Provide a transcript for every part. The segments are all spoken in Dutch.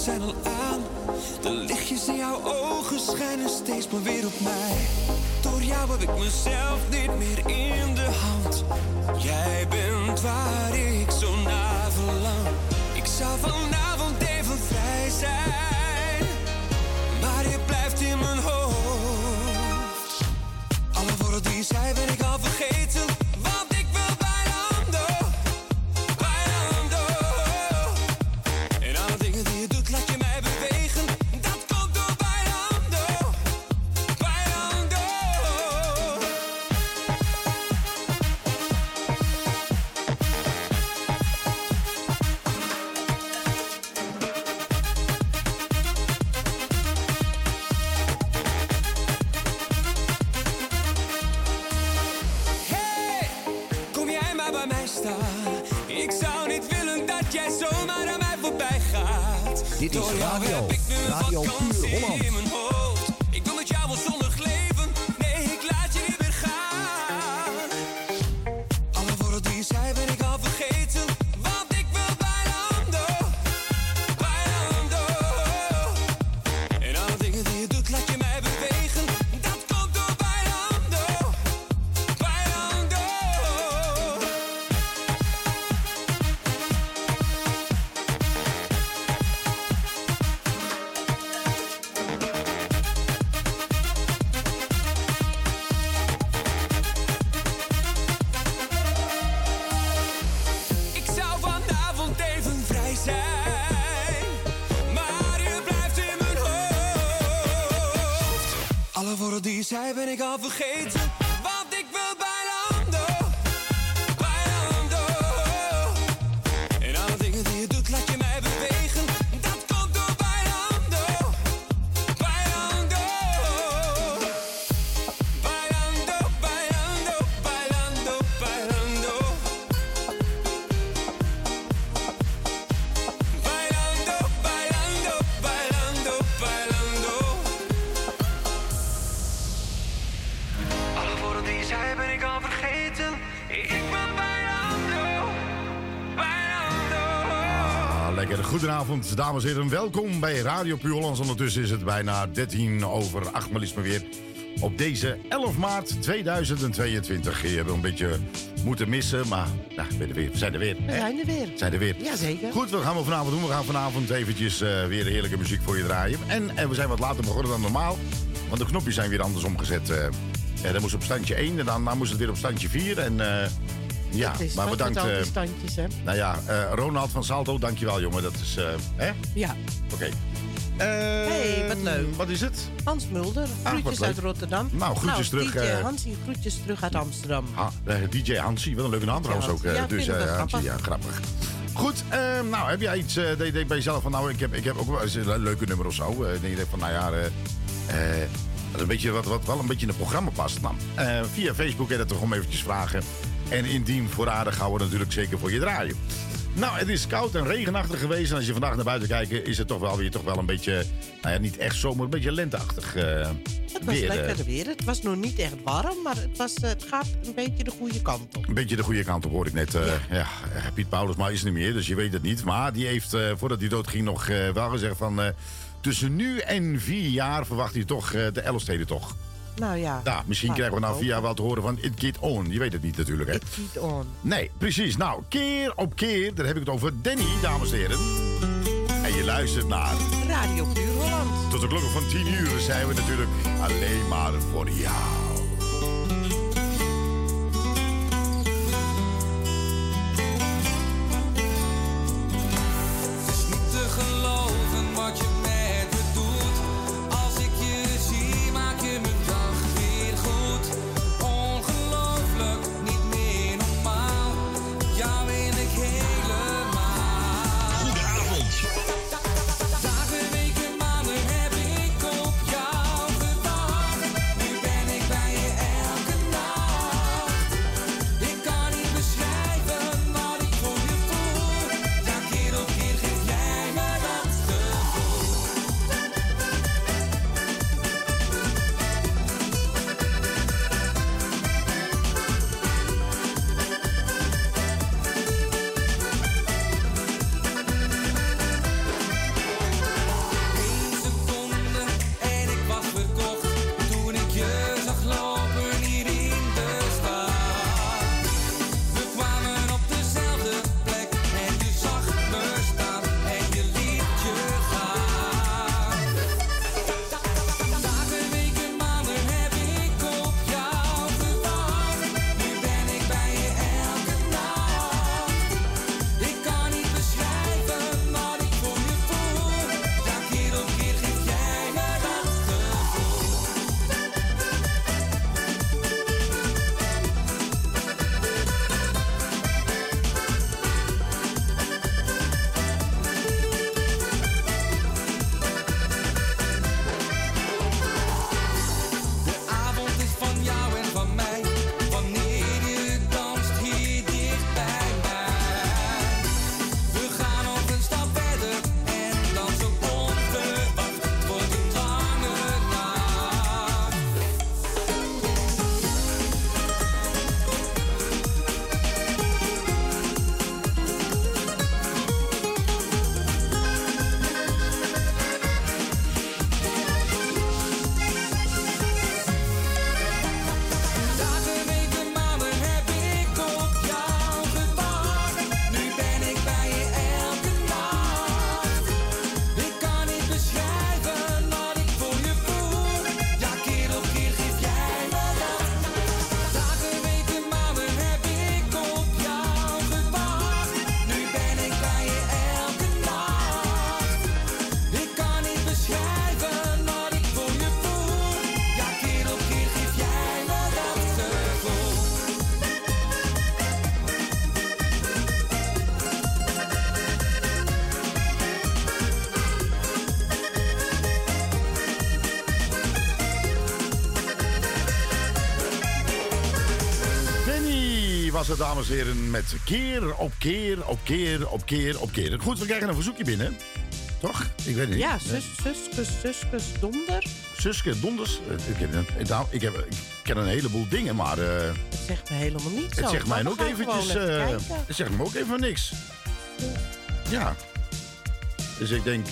zijn al aan. De lichtjes in jouw ogen schijnen steeds maar weer op mij. Door jou heb ik mezelf zei ben ik al vergeten, Goedenavond, dames en heren. Welkom bij Radio Puur Hollands. Ondertussen is het bijna 13 over 8, maar weer. Op deze 11 maart 2022. Hier een beetje moeten missen, maar nou, er weer. we zijn er weer. We zijn er weer. We zijn er weer. Jazeker. Goed, wat gaan we vanavond doen? We gaan vanavond eventjes eh, weer heerlijke muziek voor je draaien. En, en we zijn wat later begonnen dan normaal. Want de knopjes zijn weer anders omgezet. eh. Ja, dat moest op standje 1 en dan, dan moest het weer op standje 4. En eh, ja, maar bedankt. met al die eh, standjes, hè? nou ja, eh, Ronald van Salto, dankjewel jongen. Dat is, eh, hè? Ja. Oké. hey, wat leuk. Wat is het? Hans Mulder, wat groetjes uit Rotterdam. Nou, groetjes terug, DJ. Hansie, groetjes terug uit Amsterdam. Ha, DJ Hansie, wat een leuke naam trouwens ook. Ja, dus Hansie, ja, grappig. Goed, eh, nou heb jij iets, denk je bij jezelf van, nou ik heb, ik heb ook wel eens een leuke nummer of zo. Eh, denk je van, nou ja, is een beetje wat, wat wel een beetje in het programma past. Nou, via Facebook en dat toch om eventjes vragen. En indien voorradig gaan we natuurlijk zeker voor je draaien. Nou, het is koud en regenachtig geweest. En als je vandaag naar buiten kijkt, is het toch wel weer toch wel een beetje... Nou ja, niet echt zomer, een beetje lenteachtig eh, Het was weer. eh, lekker weer. Het was nog niet echt warm, maar het, was, eh, het gaat een beetje de goede kant op. Een beetje de goede kant op hoor ik net. eh, ja. eh, Piet Paulus, maar is er niet meer, dus je weet het niet. Maar die heeft, eh, voordat hij doodging, nog eh, wel gezegd van... eh, tussen nu en vier jaar verwacht hij toch eh, de Elfsteden toch. Nou ja. Nou, misschien krijgen we vier jaar hopen. wel te horen van It Get On. Je weet het niet natuurlijk, hè? It keep on. Nee, precies. Nou, keer op keer, daar heb ik het over Danny, dames en heren. En je luistert naar... Radio Puur Holland. Tot de klokken van 10 uur zijn we natuurlijk alleen maar voor jou. Het, dames en heren, met keer op keer op keer op keer op keer. Goed, we krijgen een verzoekje binnen. Toch? Ik weet het niet. Ja, zus, zuskus, zuskus, donder. Suske, donders. Eh, Ik, heb, een- nou, ik, heb, ik ken een heleboel dingen, maar eh, Het zegt me helemaal niets. het zegt mij ook eventjes... kijken. het zegt me ook even niks. Ja. Dus ik denk,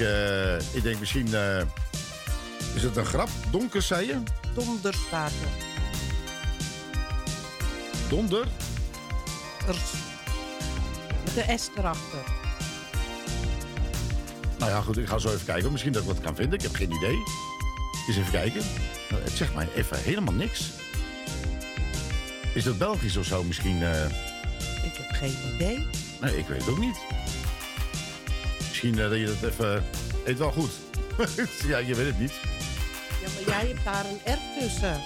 ik denk misschien... is het een grap? Donker, zei je? Donder staat er. Donder? De S erachter. Nou ja, goed, ik ga zo even kijken. Misschien dat ik wat kan vinden. Ik heb geen idee. Eens even kijken. Nou, Het zegt mij even helemaal niks. Is dat Belgisch of zo misschien? eh? Ik heb geen idee. Nee, ik weet het ook niet. Misschien eh, dat je dat even... Eet wel goed. ja, je weet het niet. Ja, maar jij hebt daar een R tussen.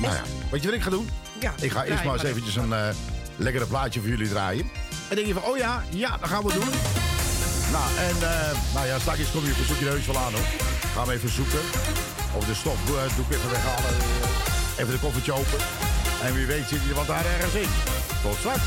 Nou ja, weet je wat ik ga doen? Ja, Ik ga eerst maar eens eventjes een eh, lekkere plaatje voor jullie draaien. En denk je van, oh ja, ja, dat gaan we doen. Nou, en eh, nou ja, straks kom je verzoekje heus wel aan hoor. Gaan we even zoeken. Of de stof eh, doe ik even weghalen. Even de koffertje open. En wie weet zit je wat daar ergens in. Tot straks.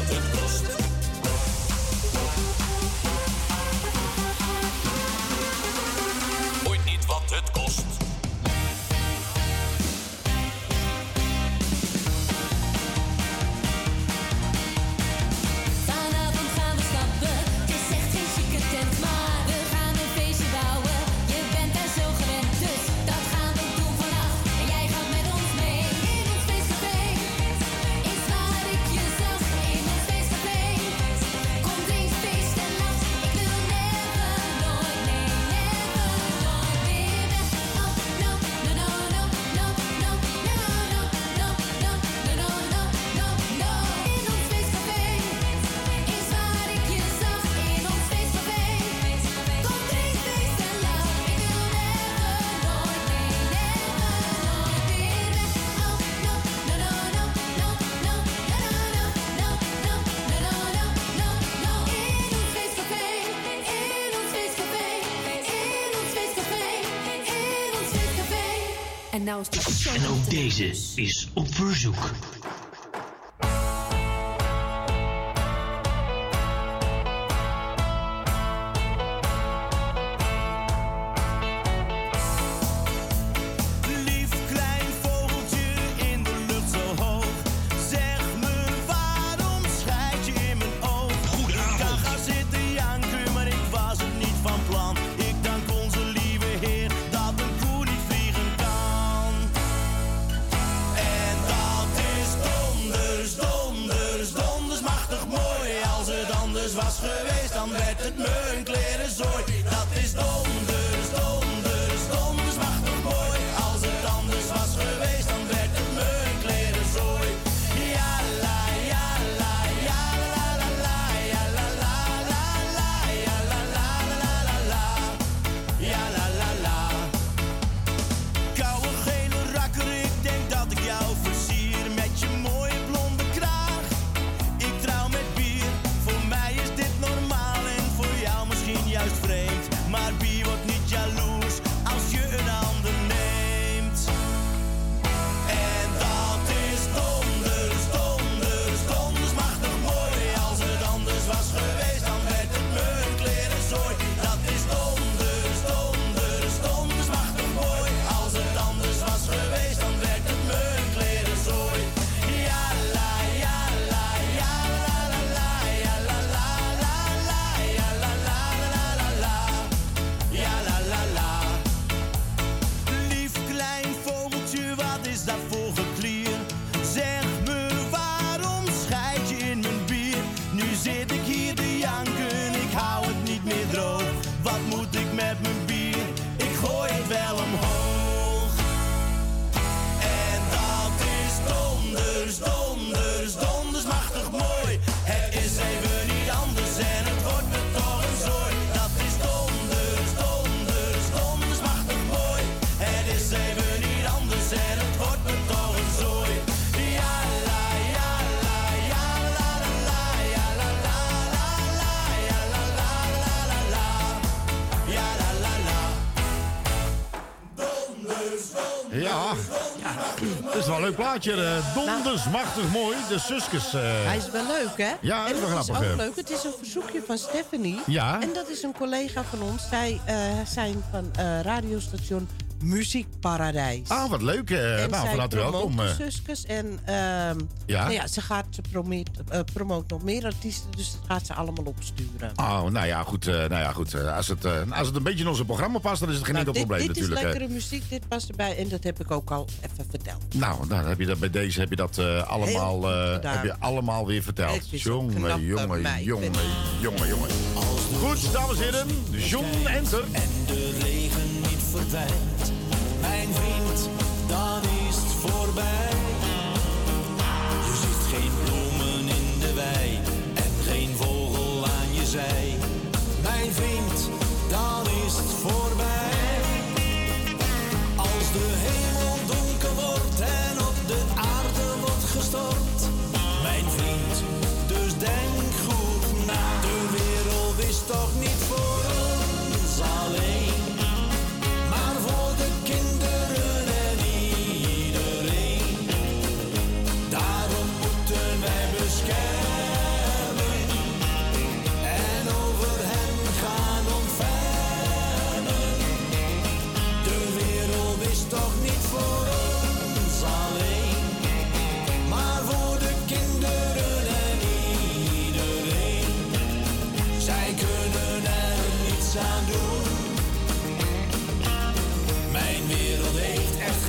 I'll En ook deze is op verzoek. Het is wel een leuk plaatje. Uh, donders, machtig mooi. De Suskes. Eh. Hij is wel leuk, hè? Ja, dat is wel grappig. Het is ook eh. leuk. Het is een verzoekje van Stephanie. Ja. En dat is een collega van ons. Zij zijn van radiostation muziekparadijs. Ah, wat leuk. Eh. Nou, van harte welkom. Eh. En uh, ja. Nou ja, ze gaat ze eh, promoot, nog meer artiesten, dus dat gaat ze allemaal opsturen. Oh, nou ja, goed. Nou ja, goed. als, het, als het een beetje in onze programma past, dan is het geen nou, enkel probleem dit natuurlijk. Dit is lekkere muziek, dit past erbij en dat heb ik ook al even verteld. Nou, nou heb je dat, bij deze heb je dat allemaal, heb je allemaal weer verteld. Jongen, jongen, jongen, jongen, jongen. Goed, dames en heren, John Enter. En de regen niet verdwijnt vriend, dan is het voorbij. Je ziet geen bloemen in de wei en geen vogel aan je zij.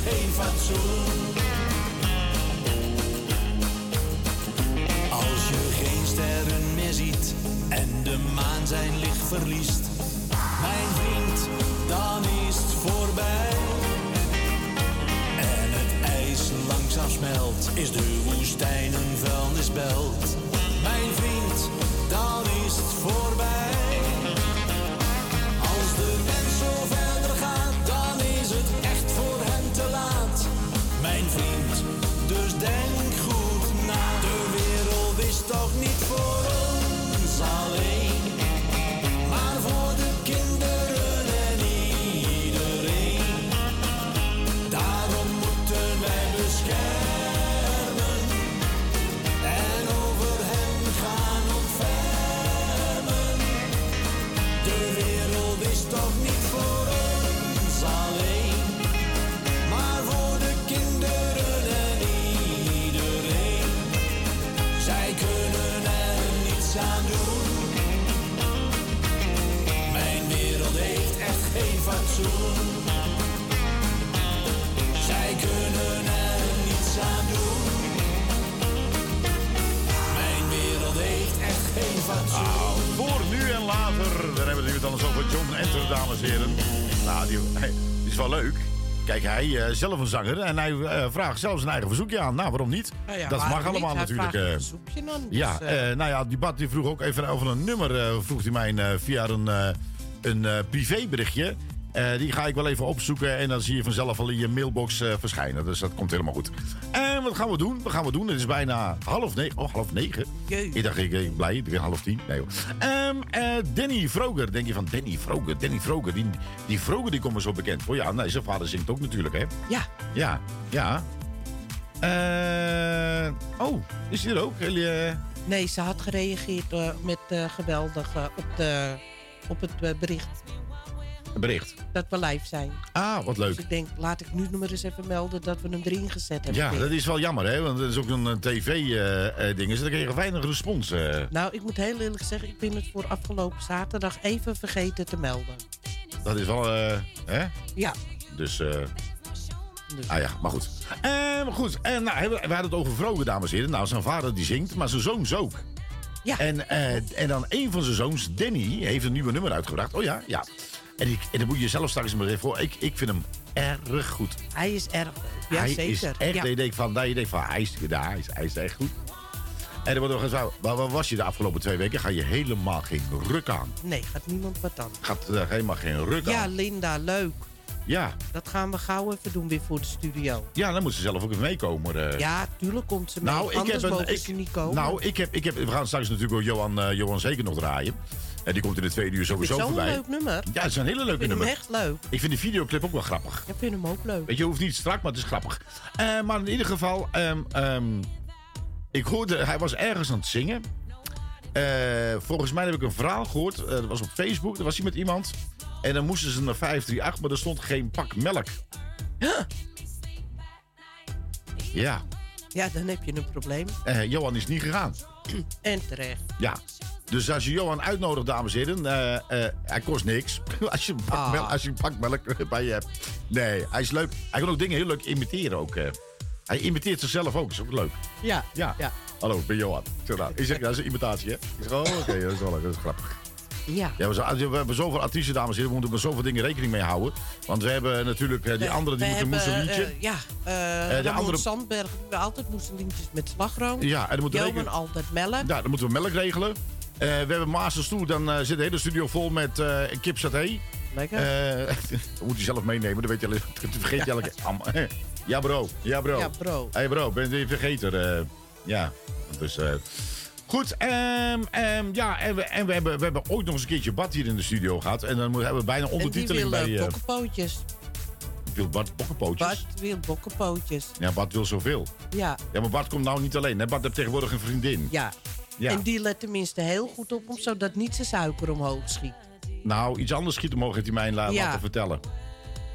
geen fatsoen. Als je geen sterren meer ziet en de maan zijn licht verliest, mijn vriend, dan is het voorbij. En het ijs langzaam smelt, is de woestijn een vuilnisbelt. Mijn vriend, dan is het voorbij. Nou, voor nu en later. Daar hebben we het dan eens over John Enter, dames en heren. Nou, die, is wel leuk. Kijk, hij uh, zelf een zanger en hij eh, vraagt zelfs een eigen verzoekje aan. Nou, waarom niet? Dat mag allemaal natuurlijk. Hij een eh, ja, nou ja, die Bart die vroeg ook even over een nummer. vroeg hij mij via een, een privéberichtje. Eh, die ga ik wel even opzoeken en dan zie je vanzelf al in je mailbox eh, verschijnen. Dus dat komt helemaal goed. En wat gaan we doen? Wat gaan we doen? Het is bijna half negen. Oh, half negen. Jee. Ik dacht, ik, ik blij, is weer half tien. Nee hoor. Ehm, eh, Danny Vroger. Denk je van Danny Vroger? Danny Vroger. Die, die Vroger die komt me zo bekend voor. Ja, nee, zijn vader zingt ook natuurlijk, hè? ja, Ja, ja. Oh, is die er ook? Nee, ze had gereageerd met geweldig op, de, op het bericht een bericht. dat we live zijn. Ah, wat Dus leuk. ik denk, laat ik nu nog maar eens even melden dat we hem erin gezet hebben. Ja, dat is wel jammer, hè? Want dat is ook een tv-ding. dus dan kreeg je een weinig respons. eh. Nou, ik moet heel eerlijk zeggen, ik ben het voor afgelopen zaterdag even vergeten te melden. dat is wel, eh, hè? Ja, Dus, eh, Dus- ah ja, maar goed. Ehm, goed, en nou, we we hadden het over Vroger, dames en heren. Nou, zijn vader die zingt, maar zijn zoons ook. ja. En, eh, en dan een van zijn zoons, Danny, heeft een nieuwe nummer uitgebracht. Oh ja, ja. En, ik, en moet je zelf straks maar even voor. Ik, ik vind hem erg goed. hij is erg. Ja, hij zeker. is echt, ja. je denkt van, je denkt van, hij is, ja, hij is, hij is echt goed. En dan wordt nog eens, wel, waar, was je de afgelopen twee weken? Ga je helemaal geen ruk aan. Nee, gaat niemand wat dan. Gaat er helemaal geen ruk Ja, aan. Linda, leuk. Ja, Dat gaan we gauw even doen weer voor de studio. ja, dan moet ze zelf ook even meekomen. eh. Ja, tuurlijk komt ze mee. Nou, ik Anders heb een. Ik, ze niet komen. nou, ik heb, ik heb. We gaan straks natuurlijk ook Johan, eh, Johan zeker nog draaien. En die komt in de tweede uur ik sowieso zo'n voorbij. leuk nummer. Ja, het is een hele Ik leuke vind hem nummer. echt leuk. Ik vind die videoclip ook wel grappig. Ik vind hem ook leuk. Weet je, hoeft niet strak, maar het is grappig. Eh, maar in ieder geval, ehm, ehm, ik hoorde, hij was ergens aan het zingen. Eh, volgens mij heb ik een verhaal gehoord. eh, dat was op Facebook, daar was hij met iemand. En dan moesten ze naar 538, maar er stond geen pak melk. Ja, Ja, dan heb je een probleem. Johan is niet gegaan. En terecht. Ja. Dus als je Johan uitnodigt, dames en heren, eh, eh, hij kost niks. als, je een pak Ah. melk, als je een pak melk bij je hebt. Nee, hij is leuk. Hij kan ook dingen heel leuk imiteren ook. eh. Hij imiteert zichzelf ook, dat is ook leuk. Ja, Ja. ja. Hallo, ik ben Johan. Ik zeg, nou, ik zeg, dat is een imitatie, hè? Ik zeg, oh, oké, dat is wel leuk, dat is grappig. ja. Ja, we, zo- we hebben zoveel artiesten, dames en heren. We moeten met zoveel dingen rekening mee houden. Want we hebben natuurlijk die We- andere, die we moeten eh, ja, eh de andere- Sandberg hebben altijd moesselintjes met slagroom. ja, en dan moeten we Johan altijd melk. Ja, dan moeten we melk regelen. Eh, we hebben Masters toe, dan eh, zit de hele studio vol met eh kip saté. Lekker. Dat moet je zelf meenemen, dat weet je. Dat vergeet je elke keer. Ja, bro. Ja, bro. Ja, bro. Hey, bro, ben je vergeten? ja, dus... Goed, ehm, ehm, ja, en, we, en we, hebben, we hebben ooit nog eens een keertje Bart hier in de studio gehad. En dan hebben we bijna die ondertiteling wil bij... uh, eh, bokkenpootjes. wil Bart bokkenpootjes? Bart wil bokkenpootjes. Ja, Bart wil zoveel. Ja, Ja, maar Bart komt nou niet alleen. Hè? Bart heeft tegenwoordig een vriendin. ja. Ja. En die let tenminste heel goed op, om zodat niet zijn suiker omhoog schiet. Nou, iets anders schiet omhoog heeft hij mij la- Ja. laten vertellen.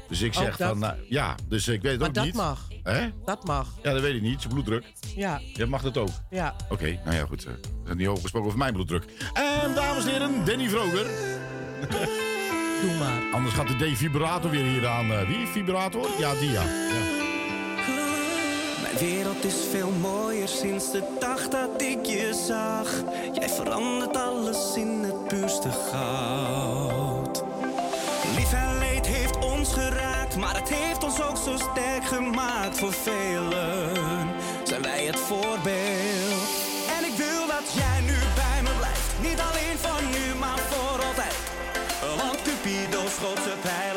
Dus ik zeg dat? van, nou, ja, dus ik weet het Maar ook dat niet. mag. Hè? Dat mag. Ja, dat weet ik niet. Zijn bloeddruk. Ja, Ja, mag dat ook? ja. Oké, nou ja, goed. eh, We zijn niet over gesproken over mijn bloeddruk. En dames en heren, Danny Vroger. Doe maar. Anders gaat de defibrator weer hier aan. eh, wie? Vibrator? Ja, die ja. ja. Wereld is veel mooier sinds de dag dat ik je zag. Jij verandert alles in het puurste goud. Lief en leed heeft ons geraakt, maar het heeft ons ook zo sterk gemaakt. Voor velen zijn wij het voorbeeld. En ik wil dat jij nu bij me blijft. Niet alleen van nu, maar voor altijd. Want Cupido schoot pijlen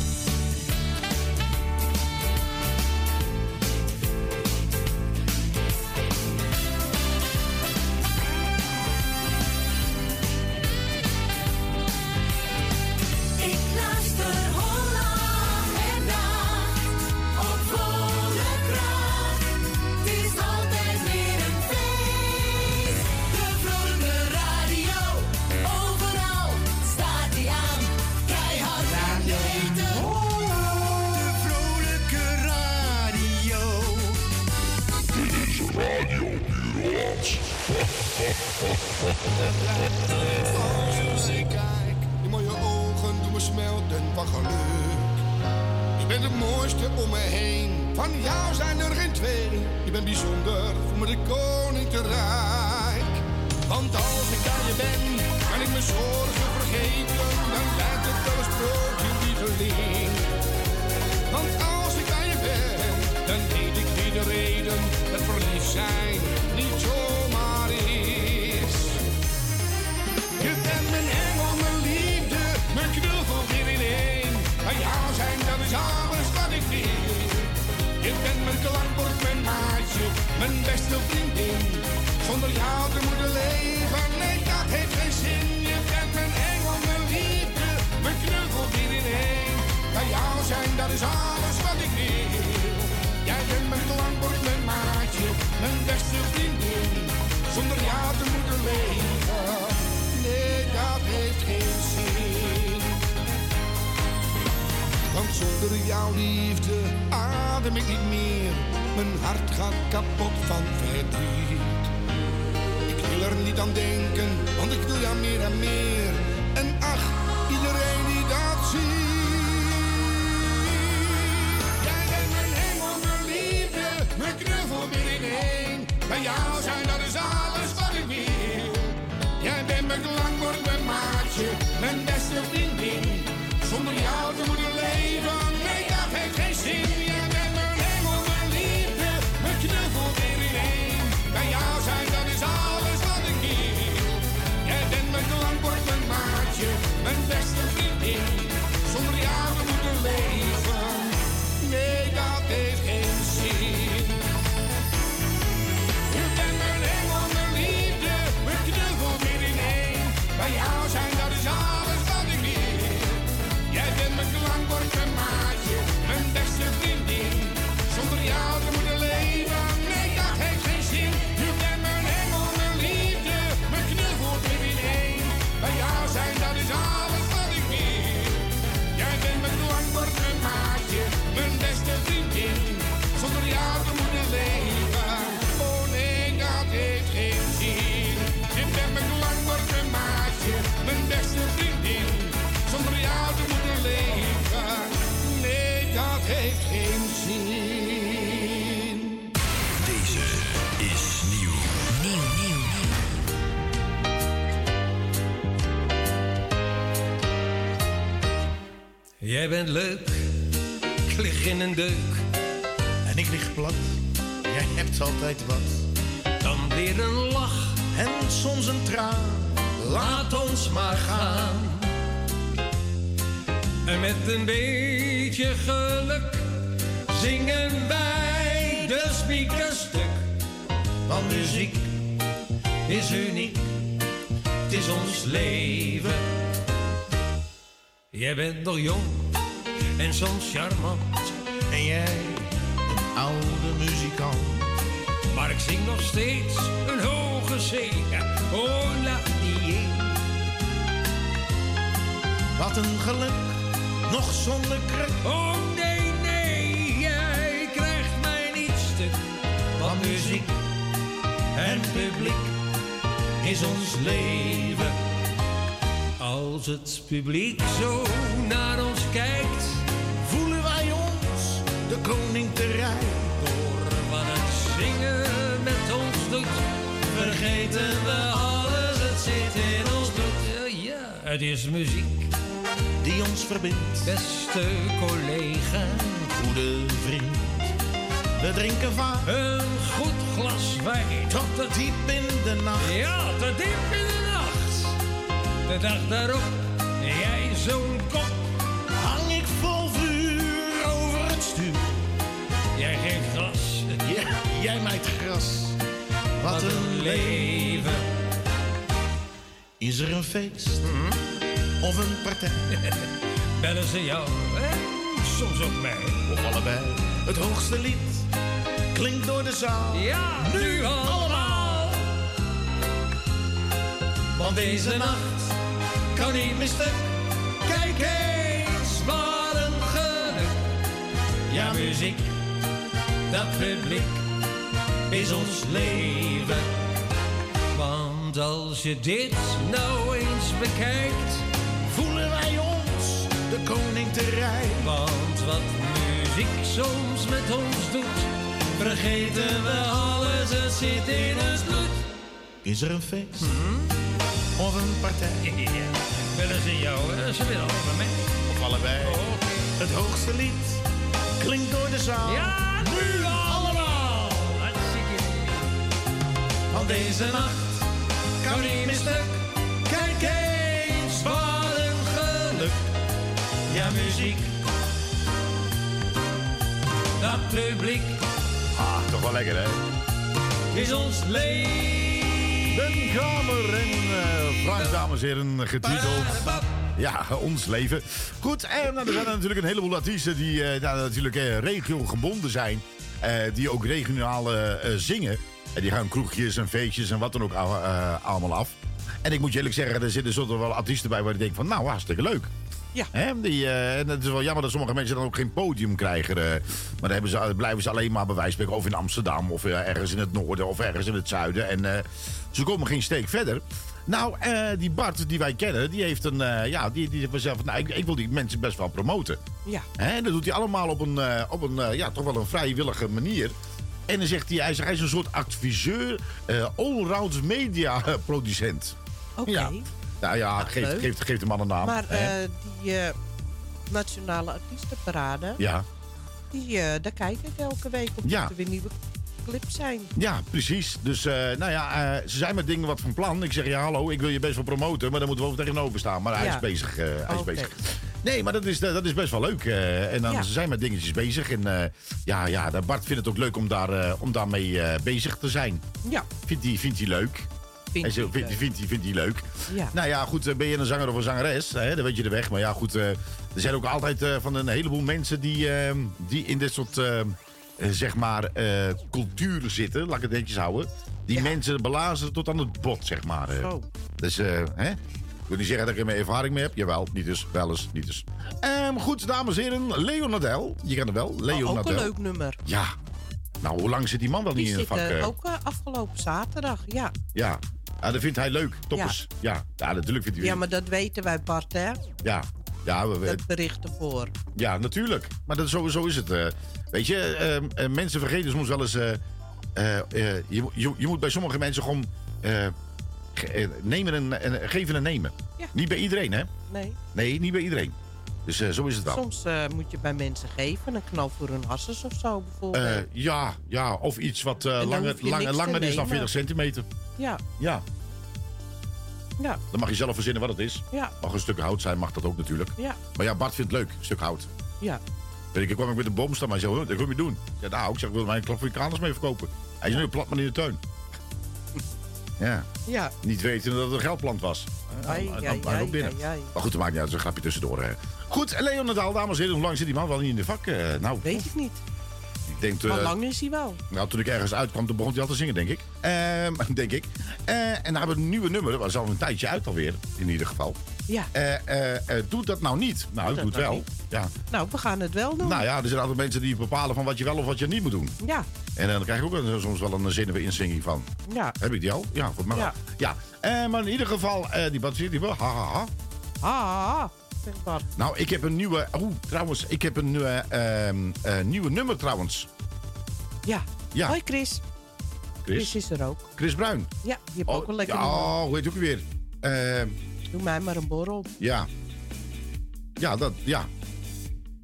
Als ik kijk, die mooie ogen doen me smelten van geluk. Je bent het mooiste om me heen, van jou zijn er geen twee. Je bent bijzonder, voor me de koning te rijk. Want als ik aan je ben, kan ik mijn zorgen vergeten. Dan lijkt het wel een sprookje, lieveling. Want als ik aan je ben, dan weet ik wie de reden zijn niet zomaar is. Je bent mijn engel, mijn liefde, mijn knuffel weer in één. Bij jou zijn, dat is alles wat ik wil. Je bent mijn klankbord, mijn maatje, mijn beste vriendin. Zonder jou te moeten leven, nee, dat heeft geen zin. Je bent mijn engel, mijn liefde, mijn knuffel weer in één. Bij jou zijn, dat is alles mijn beste vriendin. Zonder jou te moeten leven, nee, dat heeft geen zin. Want zonder jouw liefde adem ik niet meer. Mijn hart gaat kapot van verdriet. Ik wil er niet aan denken, want ik wil jou meer en meer. En ach, iedereen die dat ziet. Bij jou zijn, dat is alles wat ik wil. Jij bent mijn klankbord, mijn maatje, mijn beste vriendin. Zonder jou te moeten leven, nee, dat heeft geen zin. Jij bent leuk, ik lig in een deuk. En ik lig plat, jij hebt altijd wat. Dan weer een lach, En soms een traan, laat ons maar gaan. En met een beetje geluk zingen wij de speakers stuk. Want muziek is uniek, het is ons leven. Jij bent nog jong en soms charmant. en jij een oude muzikant. Maar ik zing nog steeds een hoge C. Oh la die. Wat een geluk, nog zonder kruk. Oh nee, nee, jij krijgt mij niet stuk. Want muziek en publiek is ons leven. Als het publiek zo naar ons kijkt, Voelen wij ons de koning te rijk. door wat het zingen met ons doet, vergeten we alles, het zit in ons bloed. Eh, Ja, het is muziek, die ons verbindt. beste collega. goede vriend. We drinken vaak een goed glas wijn. Tot te diep in de nacht. Ja, te diep in de nacht. De dag daarop, jij zo'n kop. Hang ik vol vuur over het stuur. Jij geeft gras. Ja, jij mijt gras. Wat een leven. Is er een feest of een partij? Bellen ze jou en soms ook mij. Of allebei. Het hoogste lied klinkt door de zaal. Ja, nu allemaal. Want deze nacht kan niet meer. Kijk eens, wat een geluk. Ja, muziek, dat publiek is ons leven. Want als je dit nou eens bekijkt, voelen wij ons de koning te rijk. Want wat muziek soms met ons doet, vergeten we alles, het zit in ons bloed. Is er een feest of een partij? Ja, willen ze jou, ze willen allemaal mee. Of allebei. Het hoogste lied klinkt door de zaal. Ja, nu allemaal. Hartstikke Want deze nacht kan niet meer stuk. Kijk eens, wat een geluk. Ja, muziek. Dat publiek Ah, toch wel lekker, hè? is ons leven. Den Kamer en eh Frank, dames en heren, getiteld. Ja, ons leven. Goed, en nou, er zijn er natuurlijk een heleboel artiesten die eh, nou, natuurlijk eh, regiogebonden zijn. eh, die ook regionaal eh, eh, zingen. En die gaan kroegjes en feestjes en wat dan ook al- eh, allemaal af. En ik moet je eerlijk zeggen, er zitten soort wel artiesten bij waar ik denk van, nou, hartstikke leuk. Ja. Hè, die, eh, en het is wel jammer dat sommige mensen dan ook geen podium krijgen. eh, maar dan hebben ze, blijven ze alleen maar bij wijze of in Amsterdam of eh, ergens in het noorden of ergens in het zuiden. En eh, ze komen geen steek verder. Nou, eh, die Bart die wij kennen, die heeft een, eh, ja, die, die heeft zelf nou, ik, ik wil die mensen best wel promoten. Ja. Hè, en dat doet hij allemaal op een, eh, op een ja, toch wel een vrijwillige manier. En dan zegt hij, hij, zegt, hij is een soort adviseur, allround media producent. Oké. Ja. Nou ja, geeft, leuk. geeft, geeft hem aan een naam. Maar die Nationale Artiestenparade, ja. die, daar kijk ik elke week op Ja. er weer nieuwe clips zijn. Ja, precies. Dus eh, nou ja, eh, ze zijn met dingen wat van plan. Ik zeg ja, hallo, ik wil je best wel promoten, maar dan moeten we over tegenover staan. Maar hij Ja. is bezig. eh, hij is bezig. Nee, maar dat is, dat is best wel leuk. en dan, Ja. ze zijn met dingetjes bezig. En eh, ja, ja, Bart vindt het ook leuk om, daar, om daarmee bezig te zijn. Ja. Vindt hij vindt hij leuk. Vind Hij vindt, vindt, hij- vindt hij leuk. Ja. Nou ja, goed, ben je een zanger of een zangeres, hè, dan weet je de weg. Maar ja, goed, er zijn ook altijd van een heleboel mensen die, die in dit soort, zeg maar, eh, culturen zitten. Laat ik het netjes houden. Die mensen belazeren tot aan het bot, zeg maar. eh. Dus, eh, hè? Ik wil niet zeggen dat ik er meer ervaring mee heb. Jawel, niet dus, wel eens, niet dus. Ehm, goed, dames en heren, Leo Nadel. Je kent hem wel, Leo Oh, ook Nadel. een leuk nummer. Ja. Nou, hoe lang zit die man wel Die niet in het vak? eh, eh? ook eh, afgelopen zaterdag, ja. Ja. ja, dat vindt hij leuk. Toppers. Ja, ja. natuurlijk vindt hij Ja, maar dat weten wij, Bart, hè? Ja, ja, we, Dat bericht ervoor. ja natuurlijk. Maar dat, zo, zo is het. eh. weet je, ehm, eh, mensen vergeten soms wel eens... eh, je, moet- je, je moet bij sommige mensen gewoon ge- nemen en, en geven en nemen. Ja. Niet bij iedereen, hè? Nee. Nee, niet bij iedereen. Dus zo is het wel. Soms moet je bij mensen geven, een knal voor hun hassers of zo bijvoorbeeld. Ja, ja, of iets wat dan langer, langer, is dan nemen. 40 centimeter. ja, Ja, ja, dan mag je zelf verzinnen wat het is. ja, Mag een stuk hout zijn, mag dat ook natuurlijk. ja, Maar ja, Bart vindt het leuk, een stuk hout. ja. Weet ik, ik kwam ook met een boomstam. Hij zei, "Huh, dat wil je doen. Ja, nou, ik zeg, ik wil mijn Afrikaners mee verkopen. Hij is nu een platman in de tuin. Ja, Ja, niet weten dat het een geldplant was. ai, ai, ai, binnen. Maar goed, dat maakt niet uit, dat is een grapje tussendoor. Hè. Goed, Leon Nadal, dames en heren, hoe lang zit die man wel niet in de vak? Eh, nou, Weet ik niet. Denk... Maar eh, lang is hij wel. nou, toen ik ergens uitkwam, toen begon hij al te zingen, denk ik. Ehm, denk ik. Eh, en dan hebben we een nieuwe nummer. Dat was al een tijdje uit alweer, in ieder geval. Ja. Eh, eh, eh, doe dat nou niet. Nou, doe het nou wel. Ja. Nou, we gaan het wel doen. Nou ja, er zijn altijd mensen die bepalen van wat je wel of wat je niet moet doen. Ja, En dan krijg je ook soms wel een zinnige insinging van. ja. Heb ik die al? Ja, voor mij wel. Ja. Ja. Maar in ieder geval, die Bart die wel. Ha, ha, ha. Ah, zeg. Nou, ik heb een nieuwe... Oeh, trouwens, ik heb een nieuwe, ehm, eh, nieuwe nummer trouwens. Ja. Ja. Hoi Chris. Chris. Chris is er ook. Chris Bruin. Ja, je hebt ook een lekker ja, nummer. oh, hoe heet het ook weer? Ehm, Doe mij maar een borrel. ja. Ja, dat, ja.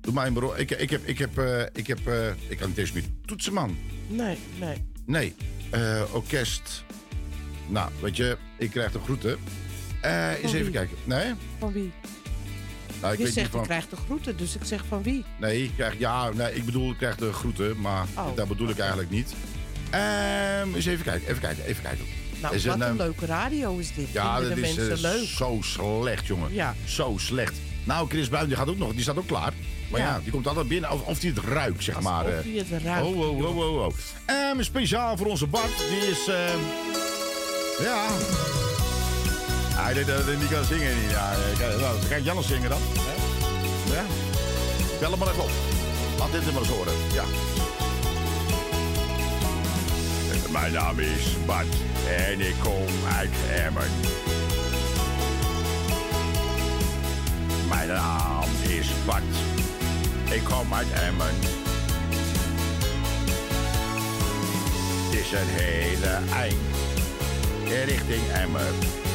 Doe mij maar. hoor. Ik, ik heb, ik heb, eh, ik heb, eh, ik kan niet eens meer toetsen, man. Nee, nee. Nee, eh, orkest. Nou, weet je, ik krijg de groeten. Eh eens even kijken. Nee? Van wie? Nou, ik je weet zegt, niet van... ik krijg de groeten, dus ik zeg van wie? Nee, ik krijg, ja, nee, ik bedoel, ik krijg de groeten, maar Oh. dat bedoel ik eigenlijk niet. Ehm eens even kijken, even kijken, even kijken. Nou, Is wat een, een leuke radio is dit. Ja, dat is eh, leuk. zo slecht, jongen. Ja. Zo slecht. Nou, Chris Buin, die gaat ook nog, die staat ook klaar. Maar ja, Ja. die komt altijd binnen, of, of die het ruikt, zeg maar. Of eh. die het ruikt. Oh, oh, oh, oh, oh. Ehm, speciaal voor onze Bart, die is, ehm, ja... Hij denkt dat hij niet kan zingen. Ja, nou, dan kan zingen dan. hè? Hem maar even op. Laat dit maar eens horen. Ja. Mijn naam is Bart en ik kom uit Emmen. Mijn naam is Bart. Ik kom uit Emmen. Het is een hele eind richting Emmen.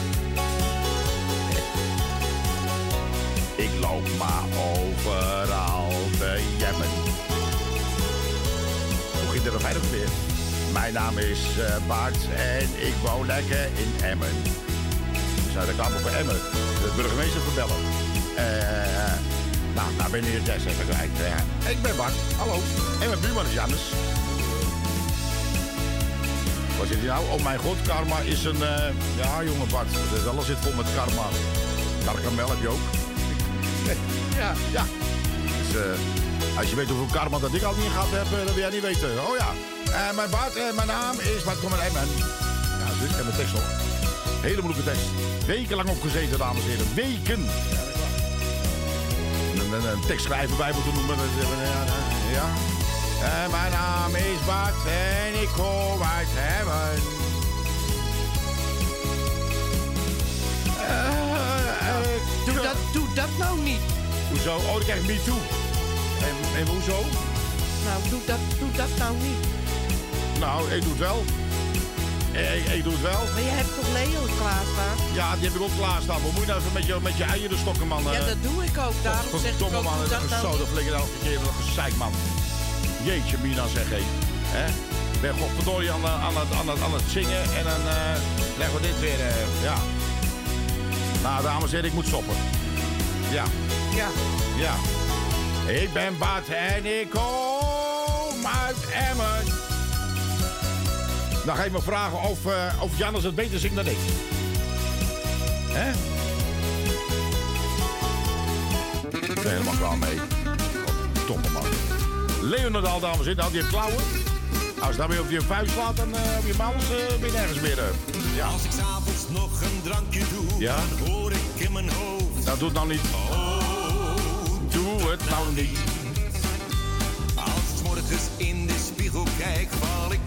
Ik loop maar overal te jemmen. Hoe ging er eigenlijk weer? Mijn naam is eh, Bart en ik woon lekker in Emmen. Nou, de kamer voor Emmen. De burgemeester verbellen. Eh, nou, nou ben je des even kwijt. Ik ben Bart, hallo. En mijn buurman is Jannes. Wat zit hij nou? Oh mijn god, karma is een... eh, Ja, jongen Bart, alles zit vol met karma. Karkamel heb je ook. Ja. Ja. Dus eh, als je weet hoeveel karma dat ik al niet gehad heb, eh, dat wil jij niet weten. Oh ja. Eh, mijn Bart, eh, mijn naam is Bart Kom Emmen. Ja, dus heb mijn tekst nog. Hele moeilijke tekst. Wekenlang opgezeten, dames en heren. Weken. Een, een, schrijven bij moeten noemen. Ja. ja. Eh, mijn naam is Bart en ik kom uit Emmen. Eh, Doe dat, doe dat nou niet. Hoezo? Oh, dan krijg ik me toe. En, en hoezo? Nou, doe dat, doe dat nou niet. Nou, ik doe het wel. Ik, ik doe het wel. Maar je hebt toch Leo klaarstaan? Ja, die heb ik ook klaarstaan. Wat moet je nou even met je, met je eieren stokken, man? Ja, dat doe ik ook. Daarom zeg ik ook, man. dat Zo, nou dat niet. flikker elke keer een gezeik, man. Jeetje, Mina, zeg hé. Hè? Ik ben godverdorie aan, eh, aan, het, aan, het, aan het zingen en dan eh, leggen we dit weer, eh, ja. Nou, dames en heren, ik moet stoppen. Ja. Ja. Ja. Ik ben Bart en ik kom uit Emmen. Dan ga je me vragen of, eh, of Jannes het beter zingt dan ik. Hè? Ik ben helemaal klaar mee. Domme man. Leonard dames en heren, nou, die heeft klauwen. Als dan weer op je vuist slaat, dan eh, op je mouw uh, weer nergens meer. eh. Ja. Als ik s'avonds nog een drankje doe, Ja? Mijn hoofd. Nou, niet. Doe het nou niet. Als morgens in de spiegel kijk, val ik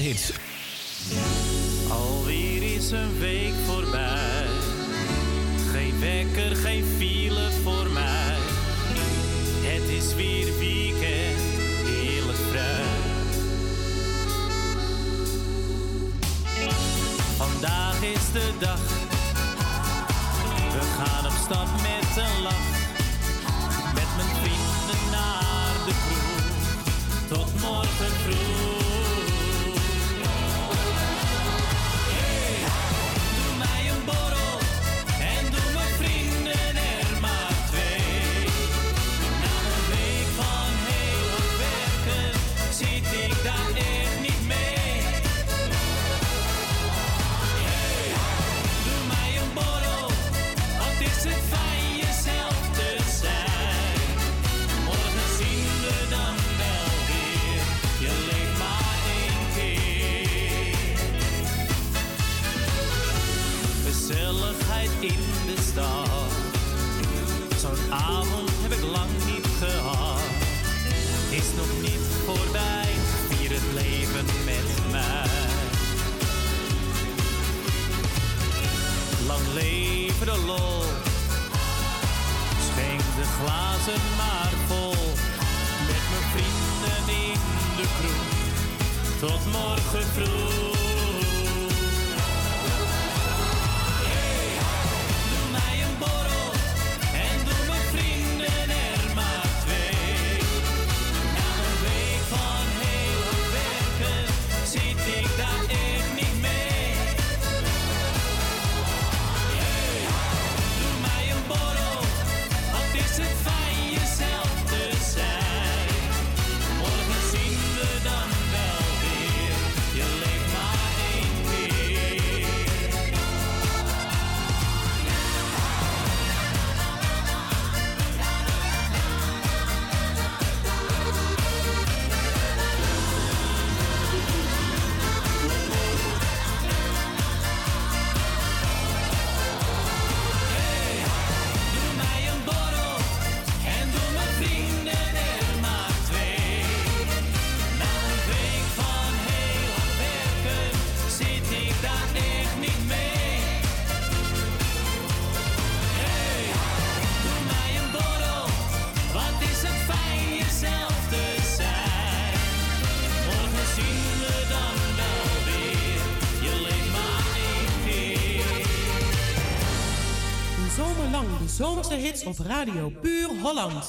hits grote hits op Radio Puur Holland.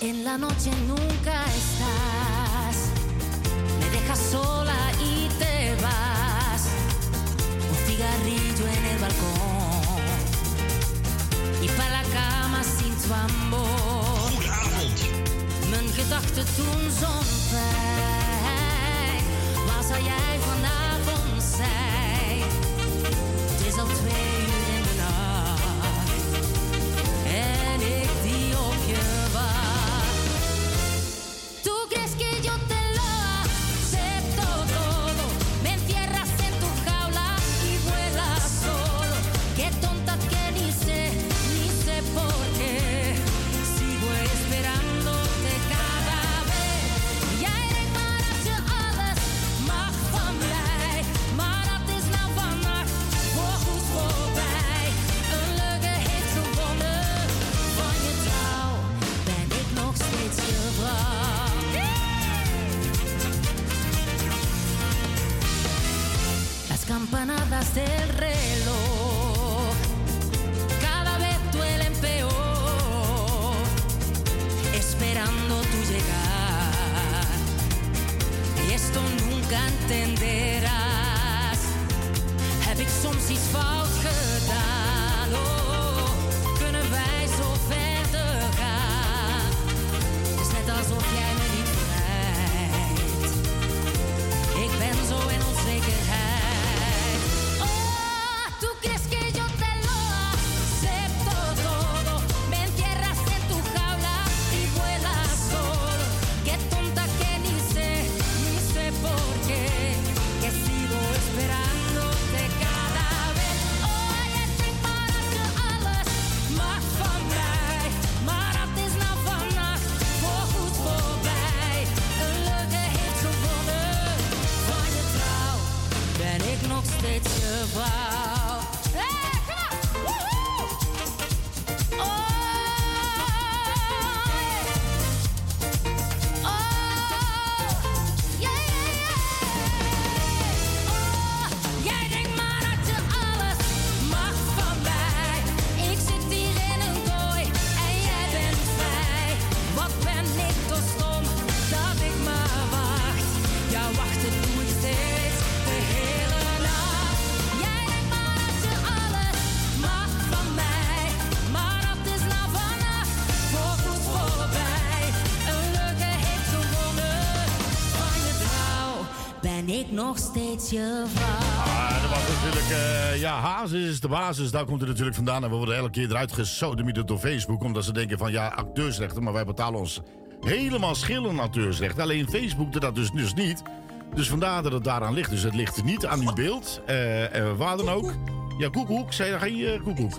En la noche nunca está. Ah, dat was natuurlijk, eh, ja, Hazes is de basis. Daar komt het natuurlijk vandaan. En we worden elke keer eruit gesodemieterd door Facebook. Omdat ze denken van, ja, acteursrechten. Maar wij betalen ons helemaal schillen auteursrechten. Alleen Facebook doet dat dus, dus niet. Dus vandaar dat het daaraan ligt. Dus het ligt niet aan uw beeld. eh eh, waar dan ook. Ja, koekoek. Zei ga je eh, koekoek?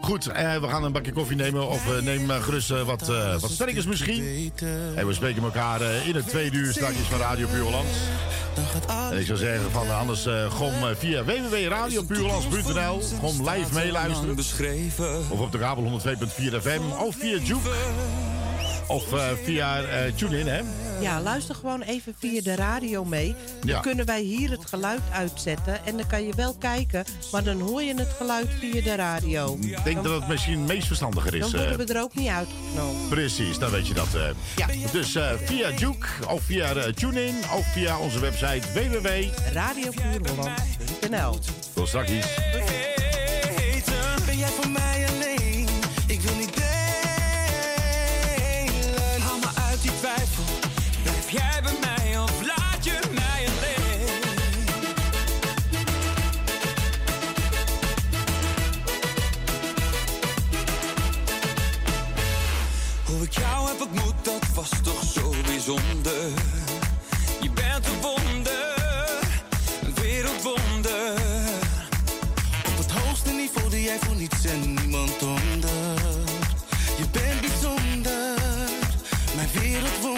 Goed, eh, we gaan een bakje koffie nemen. Of eh, neem eh, gerust eh, wat, wat sterkers misschien. En we spreken elkaar in het tweede uur straks van Radio Puurlands. En ik zou zeggen van anders eh, via www.radiopuurlands.nl gewoon live meeluisteren. Of op de kabel 102.4 FM. Of via Juke. Of eh, via eh TuneIn, hè? Ja, luister gewoon even via de radio mee. Dan Ja. kunnen wij hier het geluid uitzetten. En dan kan je wel kijken, maar dan hoor je het geluid via de radio. Ik denk dat het misschien het meest verstandiger is. Dan eh. worden we er ook niet uitgenomen. Precies, dan weet je dat. eh. Ja. Dus eh, via Juke of via eh, TuneIn of via onze website www. Radiopuurholland.nl Tot straks. Ben jij voor mij Je bent een wonder, een wereldwonder. Op het hoogste niveau doe jij voor niets en niemand onder. Je bent bijzonder, mijn wereldwonder.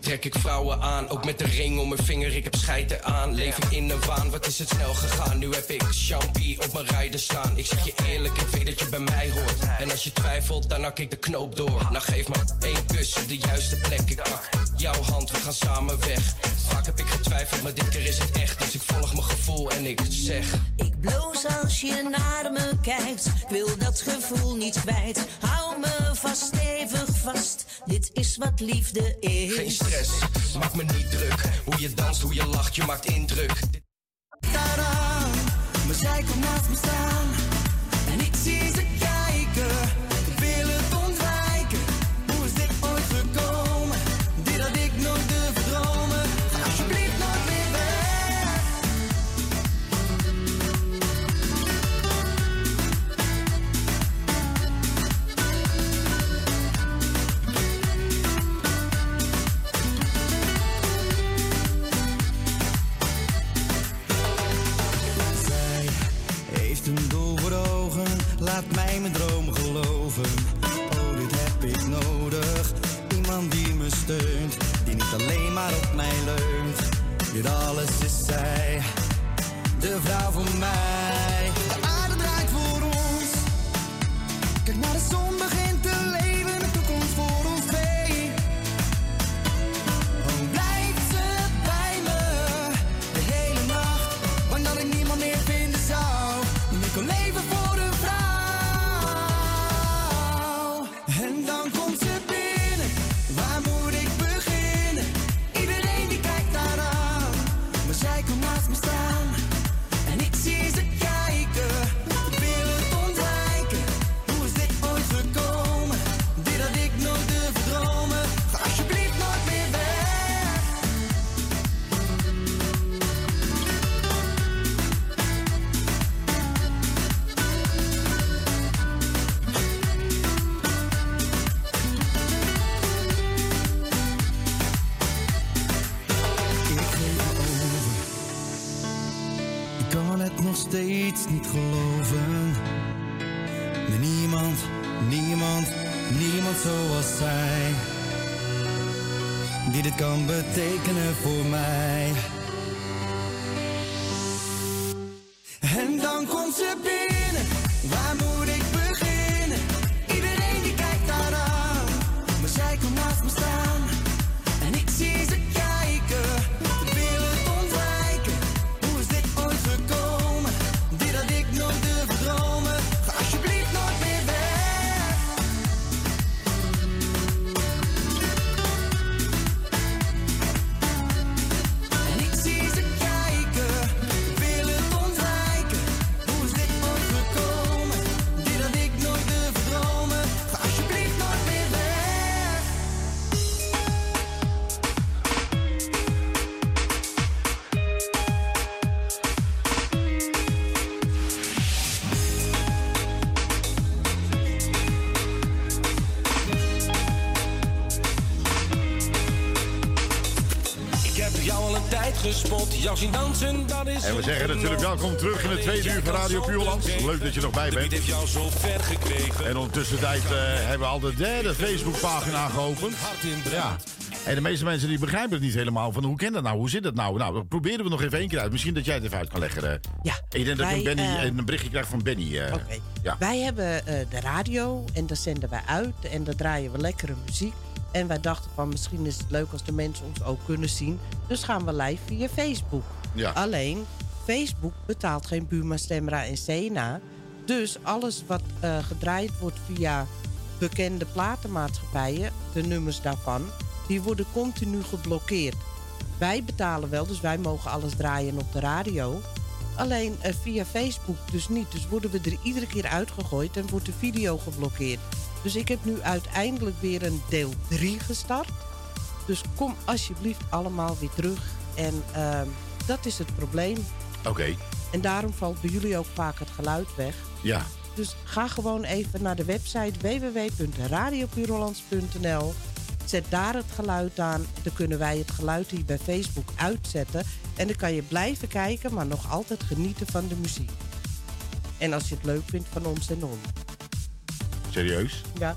Trek ik vrouwen aan. Ook met de ring om mijn vinger, ik heb scheiden aan. Leef ik in een waan, wat is het snel gegaan? Nu heb ik champie op mijn rijden staan. Ik zeg je eerlijk, ik weet dat je bij mij hoort. En als je twijfelt, dan hak ik de knoop door. Nou geef me één kus op de juiste plek. Ik pak jouw hand, we gaan samen weg. Vaak heb ik getwijfeld, maar dit is het echt. Dus ik volg mijn gevoel en ik zeg... Ik bloos als je naar me kijkt. Ik wil dat gevoel niet kwijt. Hou me vast, stevig vast. Dit is wat liefde is. Geen stress, maak me niet druk. Hoe je danst, hoe je lacht, je maakt indruk. Tadaa, maar zij komt naast me staan. En ik zie laat mij mijn droom geloven. Oh, dit heb ik nodig. Iemand die me steunt, die niet alleen maar op mij leunt. Dit alles is zij, de vrouw voor mij. De aarde draait voor ons. Kijk naar de zon begint dansen, dat is En we zeggen natuurlijk welkom terug in het tweede uur van Radio Puurland. Leuk dat je nog bij bent. heeft jou zo ver gekregen. En ondertussen tijd eh, hebben we al de derde Facebookpagina geopend. Ja. En de meeste mensen die begrijpen het niet helemaal van hoe ken dat nou, hoe zit dat nou? Nou, dat proberen we nog even één keer uit. Misschien dat jij het even uit kan leggen. eh. Ja. Ik denk dat ik een, Benny, eh, een berichtje krijg van Benny. eh. Oké. Ja. Wij hebben eh, de radio en daar zenden wij uit en daar draaien we lekkere muziek. En wij dachten van misschien is het leuk als de mensen ons ook kunnen zien. Dus gaan we live via Facebook. Ja. Alleen, Facebook betaalt geen Buma Stemra en Sena. Dus alles wat eh, gedraaid wordt via bekende platenmaatschappijen, de nummers daarvan, die worden continu geblokkeerd. Wij betalen wel, dus wij mogen alles draaien op de radio. Alleen eh, via Facebook dus niet. Dus worden we er iedere keer uitgegooid en wordt de video geblokkeerd. Dus ik heb nu uiteindelijk weer een deel 3 gestart. Dus kom alsjeblieft allemaal weer terug. En ehm, dat is het probleem. Oké, En daarom valt bij jullie ook vaak het geluid weg. ja. Dus ga gewoon even naar de website www.radiopurolands.nl. Zet daar het geluid aan. Dan kunnen wij het geluid hier bij Facebook uitzetten. En dan kan je blijven kijken, maar nog altijd genieten van de muziek. En als je het leuk vindt van ons en ons. Serieus? Ja,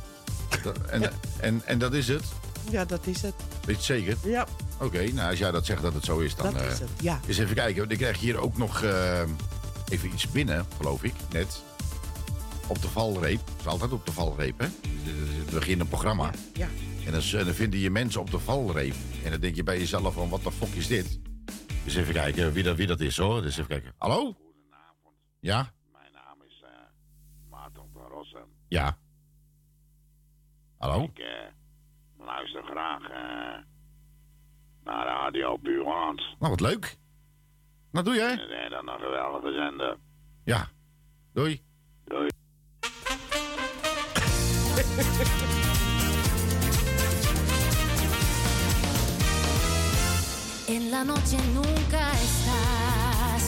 Dat- En, en, en dat is het? ja dat is het. Weet je het zeker? Ja, Oké, nou als jij dat zegt dat het zo is, dan... dat eh, is het. Ja. Eens even kijken, want ik krijg hier ook nog eh, even iets binnen, geloof ik, net. Op de valreep. Het is altijd op de valreep, hè? We beginnen een programma. Ja. En dan, dan vinden je mensen op de valreep. En dan denk je bij jezelf van, wat de fuck is dit? Dus even kijken wie dat, wie dat is, hoor. Dus even kijken. Hallo? Ja? Mijn naam is eh Maarten van Rossum. Ja. Hallo? Ik eh, luister graag eh, naar Radio Buurland. Nou, wat leuk. Nou, doe jij? En eh, dan een geweldige zender. Ja. Doei. Doei. En la noche nunca estás.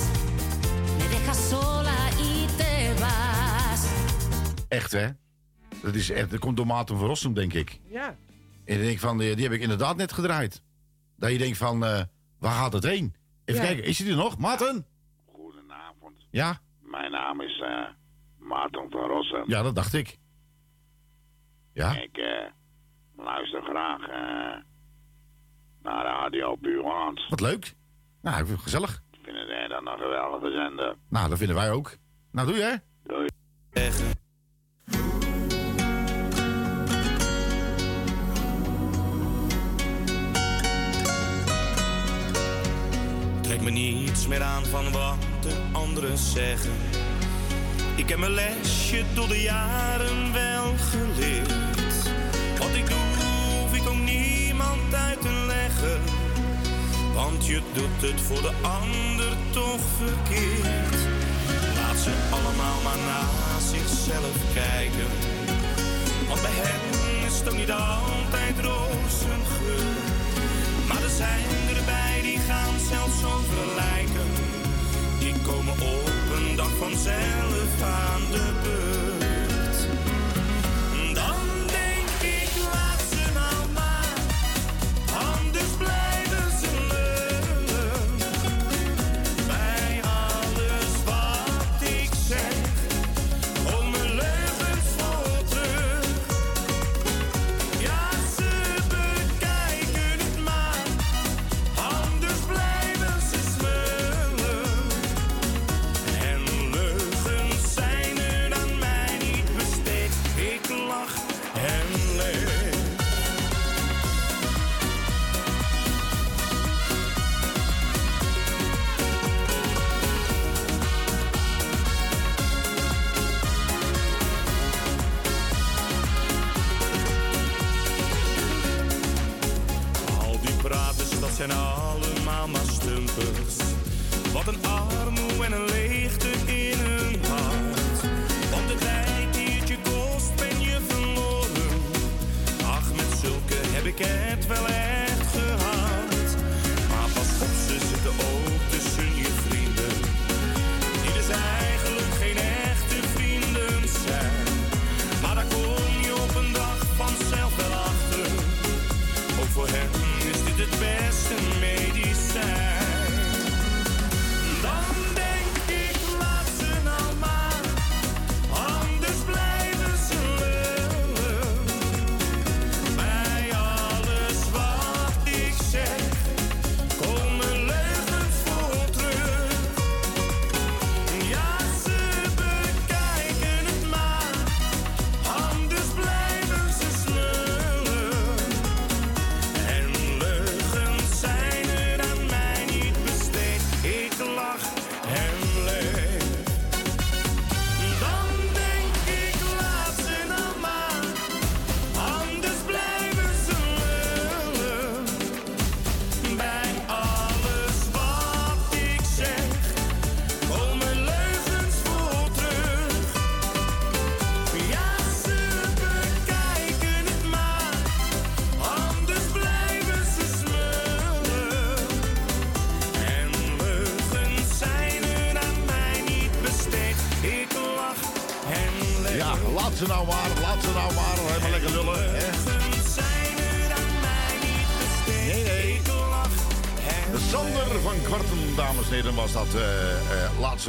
Me dejas sola y te vas. Echt, hè? Dat, is echt, dat komt door Maarten van Rossum, denk ik. Ja. En dan denk ik van, die, die heb ik inderdaad net gedraaid. Dat je denkt van, eh, waar gaat het heen? Even Ja. kijken, is hij er nog? Maarten? Goedenavond. Ja? Mijn naam is eh Maarten van Rossum. Ja, dat dacht ik. Ja? Ik eh, luister graag eh, naar Radio Buurland. Wat leuk. Nou, ik vind het gezellig. Ik vind het eh, dan een geweldige zender. Nou, dat vinden wij ook. Nou, doe je, hè? Doei. Trek me niets meer aan van wat de anderen zeggen. Ik heb mijn lesje door de jaren wel geleerd. Wat ik doe, hoef ik ook niemand uit te leggen. Want je doet het voor de ander toch verkeerd. Laat ze allemaal maar naar zichzelf kijken. Want bij hen is het ook niet altijd rozengeur. Maar er zijn erbij die gaan zelfs over lijken. Die komen op een dag vanzelf aan de beurt.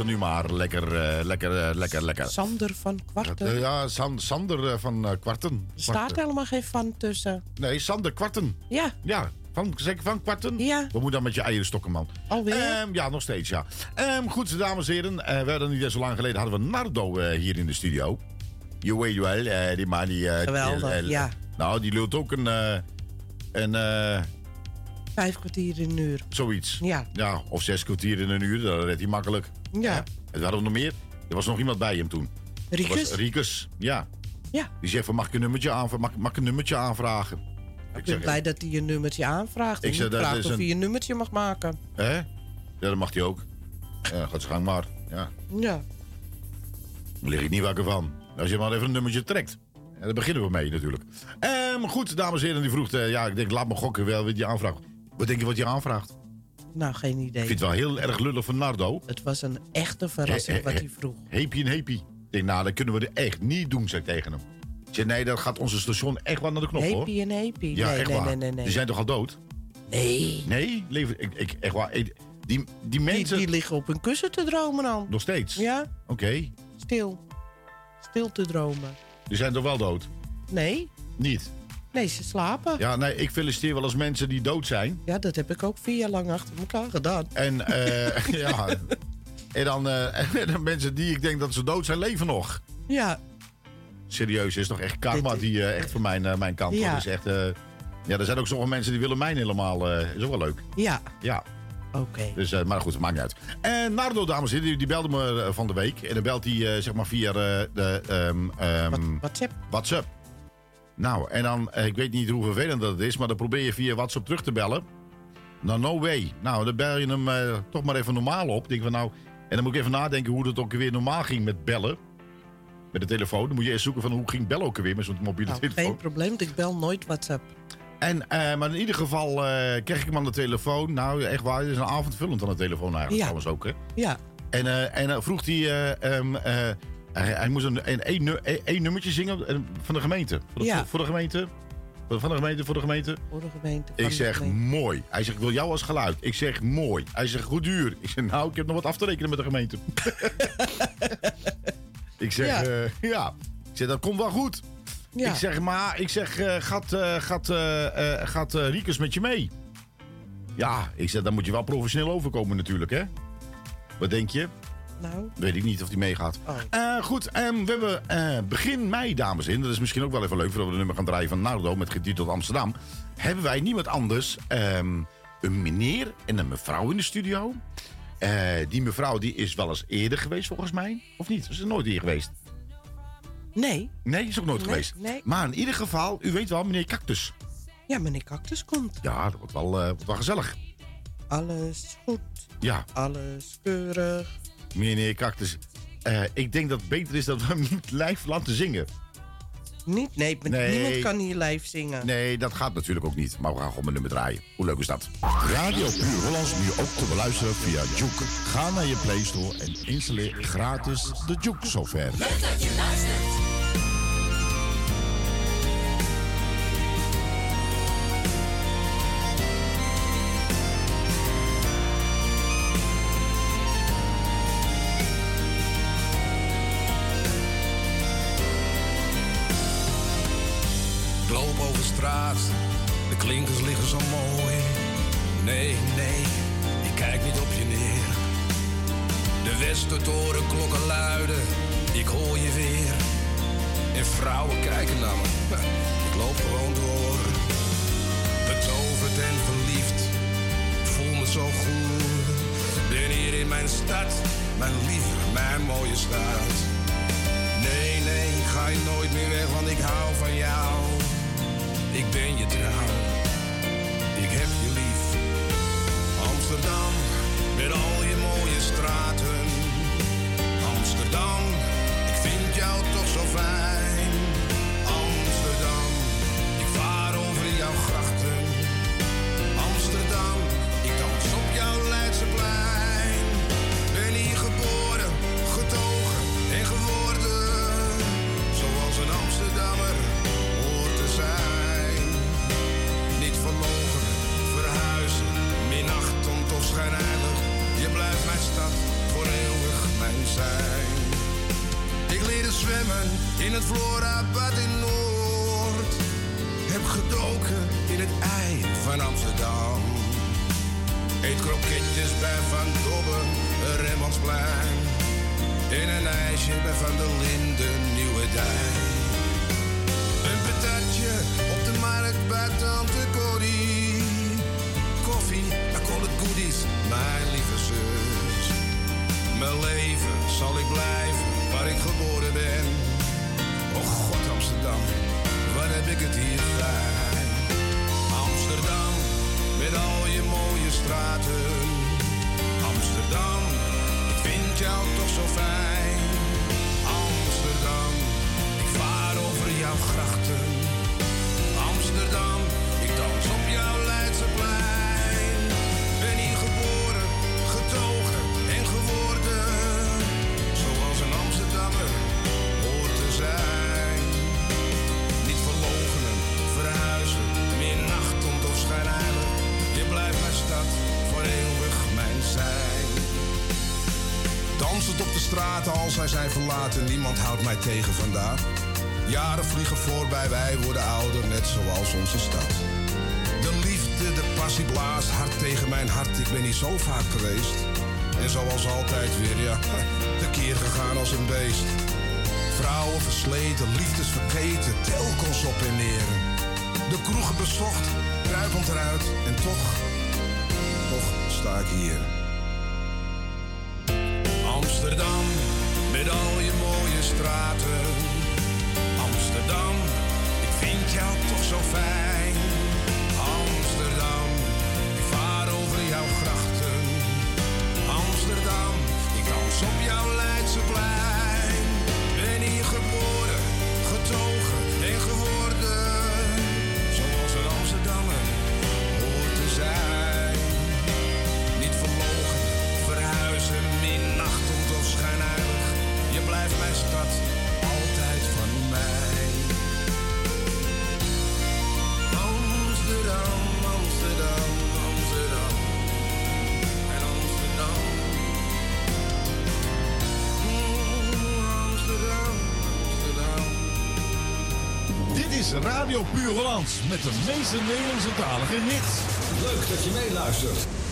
Ze nu maar lekker, eh, lekker, eh, lekker, lekker. Sander van Kwarten. Eh, ja, San- Sander van Kwarten. Er staat helemaal geen van tussen. Nee, Sander Kwarten. Ja. Ja, van, zeker van Kwarten? Ja. Wat moet dan met je eieren stokken, man? Alweer? Ehm, ja, nog steeds, ja. Ehm, goed, dames en heren. we hadden niet zo lang geleden hadden we Nardo hier in de studio. Je weet wel, die man die... Geweldig, ja. Nou, die lult ook een... een Vijf kwartier in een uur. zoiets. Ja. Ja, of zes kwartier in een uur, dat redt hij makkelijk. Ja. En we hadden we nog meer. Er was nog iemand bij hem toen. Was Riekes, ja. Ja. Die zegt van, mag ik een nummertje, aanvra- mag, mag ik een nummertje aanvragen? Ik ben blij dat hij je nummertje aanvraagt. Ik zeg, dat vraagt is of een- hij een nummertje mag maken. Hè? Ja, dat mag hij ook. Ja, gaat zijn gang maar. Ja. Ja. Daar lig ik niet wakker van. Als je maar even een nummertje trekt. En daar beginnen we mee natuurlijk. Ehm, goed, dames en heren, die vroeg... eh, ja, ik denk, laat me gokken wel wat je aanvraagt. Wat denk je wat je aanvraagt? Nou, geen idee. Ik vind het wel heel erg lullig van Nardo. Het was een echte verrassing He- wat he- hij vroeg. Heepie en heepie. Ik denk, nou, dat kunnen we er echt niet doen, zeg ik tegen hem. Ik nee, dat gaat onze station echt wel naar de knop, hoor. Heepie en heepie. Ja, nee, echt nee, waar. nee, nee, nee. Die zijn toch al dood? Nee. Nee? Leven, ik, ik, echt waar. Ik- die, die Die, mensen... die liggen op hun kussen te dromen dan. Nog steeds? Ja, Oké. stil. Stil te dromen. Die zijn toch wel dood? Nee, Niet? Nee, ze slapen. Ja, Ja, nee, ik feliciteer wel eens mensen die dood zijn. dat heb ik ook vier jaar lang achter elkaar gedaan. En, eh, ja... En dan, eh, en dan mensen die ik denk dat ze dood zijn, leven nog. Ja, Serieus, is toch echt karma Dit- die eh, echt van mijn, eh, mijn kant. Ja. Dat is echt... eh, ja, er zijn ook sommige mensen die willen mij helemaal... eh is ook wel leuk. ja, Ja. oké. Dus, eh, maar goed, het maakt niet uit. En Nardo, dames en heren, die, die belde me eh, van de week. En dan belt hij eh, zeg maar via eh, de ehm, ehm, WhatsApp. WhatsApp. Nou, en dan, eh, ik weet niet hoe vervelend dat het is, maar dan probeer je via WhatsApp terug te bellen. Nou, no way. Nou, dan bel je hem eh, toch maar even normaal op. Denk van nou, en dan moet ik even nadenken hoe het ook weer normaal ging met bellen. Met de telefoon. Dan moet je eerst zoeken van hoe ging bellen ook weer met zo'n mobiele Nou, telefoon. geen probleem, want ik bel nooit WhatsApp. En, eh, maar in ieder geval kreeg ik hem aan de telefoon. Nou, echt waar, het is een avondvullend aan de telefoon eigenlijk Ja. trouwens ook. Hè? Ja, En, en dan vroeg hij, eh, ehm, eh, hij, hij moest een, een, één nummertje zingen eh, van de gemeente. Voor de, Ja. voor, de gemeente. Voor- Van de gemeente, voor de gemeente. voor de gemeente. Ik zeg gemeente. mooi. Hij zegt, ik wil jou als geluid. Ik zeg mooi. Hij zegt, goed duur. Ik zeg, nou, ik heb nog wat af te rekenen met de gemeente. ik zeg, Ja. ja. ja. Ik zeg, dat komt wel goed. Ja. Ik zeg, maar, ik zeg, eh, gaat, eh, gaat, eh, eh, gaat eh, Riekes met je mee? Ja, ik zeg, dan moet je wel professioneel overkomen natuurlijk, hè? Wat denk je? Nou, Weet ik niet of die meegaat. Oh. Eh, goed, ehm, we hebben eh, begin mei, dames en heren. Dat is misschien ook wel even leuk voordat we de nummer gaan draaien van Nardo met getiteld Amsterdam. Hebben wij niemand anders, ehm, een meneer en een mevrouw in de studio. Eh, die mevrouw die is wel eens eerder geweest volgens mij. Of niet? Is er nooit hier geweest? nee. Nee, is ook nooit Nee, geweest. nee. Maar in ieder geval, u weet wel, meneer Cactus. Ja, meneer Cactus komt. Ja, dat wordt wel, wordt wel gezellig. Alles goed, Ja, alles keurig. Meneer Cactus. eh, ik denk dat het beter is dat we hem niet live laten zingen. Niet? Nee, niemand kan hier live zingen. Nee, dat gaat natuurlijk ook niet. Maar we gaan gewoon een nummer draaien. Hoe leuk is dat? Radio Puur Hollands nu ook te beluisteren via Juke. Ga naar je Play Store en installeer gratis de Juke software. Leuk dat je luistert. Over straat, de klinkers liggen zo mooi. Nee, nee, ik kijk niet op je neer. De Westertoren klokken luiden, ik hoor je weer. En vrouwen kijken naar me, ik loop gewoon door. Betoverd en verliefd, voel me zo goed. Ben hier in mijn stad, mijn lieve, mijn mooie stad. Nee, nee, ga je nooit meer weg, want ik hou van jou. Ben je trouw, ik heb je lief. Amsterdam, met al je mooie straten. Amsterdam, ik vind jou toch zo fijn. Amsterdam, ik vaar over jouw grachten. Ik leerde zwemmen in het Florabad in Noord. Heb gedoken in het ei van Amsterdam. Eet kroketjes bij Van Dobben, Rembrandtsplein. En een ijsje bij Van der Linden, Nieuwe Dijk. Een patatje op de markt bij Tante Corrie. Koffie, daar kon het goodies, mijn zus. Mijn leven zal ik blijven waar ik geboren ben. Oh God, Amsterdam, wat heb ik het hier fijn. Amsterdam, met al je mooie straten. Amsterdam, ik vind jou toch zo fijn. Amsterdam, ik vaar over jouw grachten. Als zij zijn verlaten, niemand houdt mij tegen vandaag. Jaren vliegen voorbij, wij worden ouder, net zoals onze stad. De liefde, de passie blaast hard tegen mijn hart, ik ben hier zo vaak geweest. En zoals altijd weer, ja, tekeer gegaan als een beest. Vrouwen versleten, liefdes vergeten, telkens op en neer. De kroegen bezocht, kruipend eruit en toch, toch sta ik hier. Amsterdam, ik vind jou toch zo fijn. Amsterdam, ik vaar over jouw grachten. Amsterdam, ik dans op jouw Leidseplein. Radio Puur Hollands met de meeste Nederlandse talige hits. Leuk dat je meeluistert.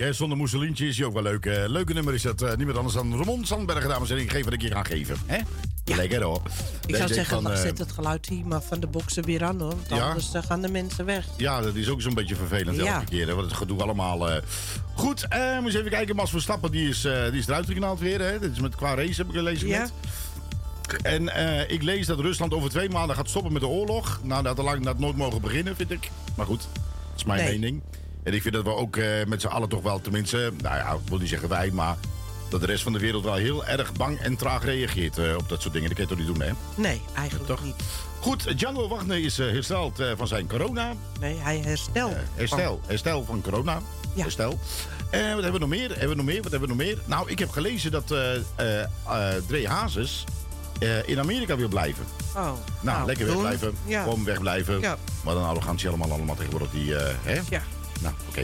Hè? Zonder is hij ook wel leuk. Eh, leuke nummer is dat. eh, niet meer anders dan Ramon Sandberg, dames en heren. Ik geef wat ik je ga geven. Hè? Lekker hoor. Ik zou zeggen, van, eh, zet het geluid hier maar van de boksen weer aan hoor. Want anders eh, gaan de mensen weg. Ja, dat is ook zo'n beetje vervelend Ja. elke keer. Hè, want het gedoe allemaal. eh. Goed, eh moet eens even kijken. Max Verstappen die is, eh, die is eruit weer. Hè. Dit is met qua race, heb ik gelezen Ja. En eh, ik lees dat Rusland over twee maanden gaat stoppen met de oorlog. Nou, dat had lang dat nooit mogen beginnen, vind ik. Maar goed, dat is mijn Nee. mening. En ik vind dat we ook eh, met z'n allen toch wel, tenminste... Nou ja, ik wil niet zeggen wij, maar... dat de rest van de wereld wel heel erg bang en traag reageert eh, op dat soort dingen. Dat kan je toch niet doen, hè? Nee, eigenlijk niet. Goed, Django Wagner is eh, hersteld eh, van zijn corona. Nee, hij herstelt. Herstel, herstel van corona. Herstel. En wat hebben we nog meer? Hebben we nog meer? Wat hebben we nog meer? Nou, ik heb gelezen dat eh eh eh, Dre Hazes eh, in Amerika wil blijven. Oh. Nou, lekker doen. wegblijven. Ja. Gewoon wegblijven. Ja. Wat een arrogantie allemaal, allemaal tegenwoordig. Die, eh, hè? Ja. Nou, oké.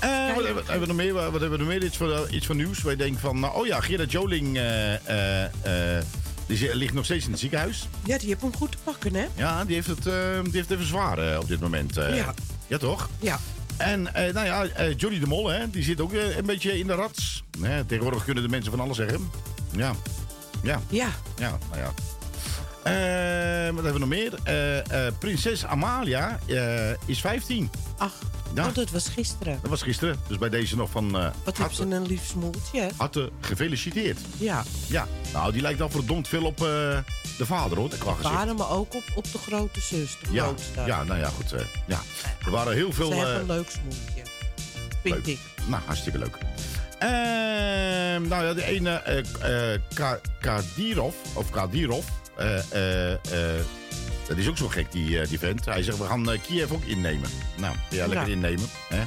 Eh, wat, hebben, hebben we nog meer? Wat hebben we nog meer? Iets van, iets van nieuws. Waar je denkt van, nou, oh ja, Gerard Joling eh, eh, die ligt nog steeds in het ziekenhuis. Ja, die heeft hem goed te pakken, hè? Ja, die heeft het, eh, die heeft het even zwaar op dit moment. Ja. Ja, toch? Ja. En nou ja, Johnny de Mol, hè, die zit ook een beetje in de rats. Tegenwoordig kunnen de mensen van alles zeggen. Ja. Ja. Ja. Ja, nou ja. Eh, wat hebben we nog meer? Eh, eh, prinses Amalia is 15. Ach, Ja. oh, dat was gisteren. Dat was gisteren. Dus bij deze nog van Wat heeft ze een lief smoeltje. hè? harte gefeliciteerd. Ja, Ja, nou die lijkt al verdomd veel op de vader hoor, qua gezicht. vader, maar ook op, op de grote zus, de Ja, grootste. ja, nou ja, goed. eh, ja. Er waren heel veel... Ze hebben een leuk smoeltje. Vind ik. Nou, hartstikke leuk. Ehm, nou ja, de ene, Ka- Kadirov, of Kadirov, dat is ook zo gek, die, eh, die vent. Hij zegt, we gaan eh, Kiev ook innemen. Nou, ja, lekker Ja. innemen. Hè?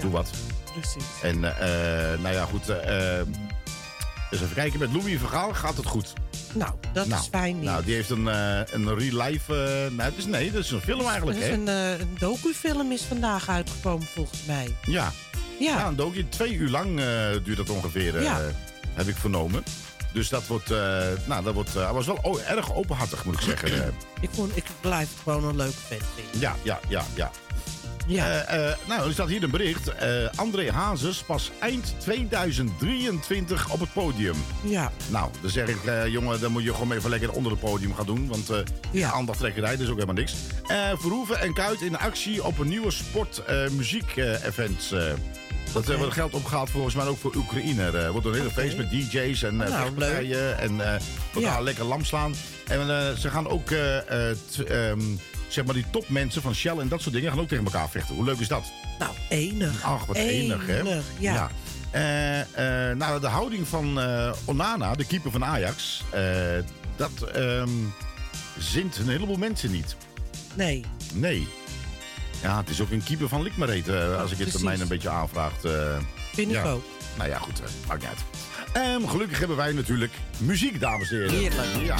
Doe wat. Precies. En, eh, nou ja, goed. eh, eh, eens even kijken, met Louis Vergaal gaat het goed. Nou, dat nou, is fijn niet. Nou, die heeft een, eh, een real life... eh, nou, het is, nee, dat is een film eigenlijk, Dus hè? een, eh, een docufilm is vandaag uitgekomen volgens mij. Ja. Ja. een dookje. Twee uur lang eh, duurt dat ongeveer, eh, Ja. heb ik vernomen. Dus dat wordt, eh, nou, dat wordt, eh, hij was wel o- erg openhartig, moet ik zeggen. eh. Ik, vond, ik blijf gewoon een leuke vent vinden. ja, ja, ja, ja. Ja. Nou, er staat hier een bericht. Eh, André Hazes pas eind 2023 op het podium. Ja. Nou, dan zeg ik, jongen, dan moet je gewoon even lekker onder het podium gaan doen. Want Ja. aandachttrekkerij, dat is ook helemaal niks. Verhoeven en Kuit in actie op een nieuwe sport-muziek-event. Dat eh, wordt geld opgehaald volgens mij ook voor Oekraïne. Er wordt een hele feest met DJ's en uh, Nou, vechtpartijen. En eh we gaan Ja. lekker lam slaan. En eh, ze gaan ook, eh, eh, t- ehm, zeg maar, die topmensen van Shell en dat soort dingen gaan ook tegen elkaar vechten. Hoe leuk is dat? Nou, enig. Ach, wat enig, hè? Enig, ja. Eh, eh, nou, de houding van eh, Onana, de keeper van Ajax, eh, dat ehm zint een heleboel mensen niet. Nee. Nee. Ja, het is ook een keeper van Likmareet, eh, als ik het mij een beetje aanvraagt. eh. Vind ik ook. Nou ja, goed, eh, maakt niet uit. Ehm, gelukkig hebben wij natuurlijk muziek, dames en heren. Heerlijk. Ja.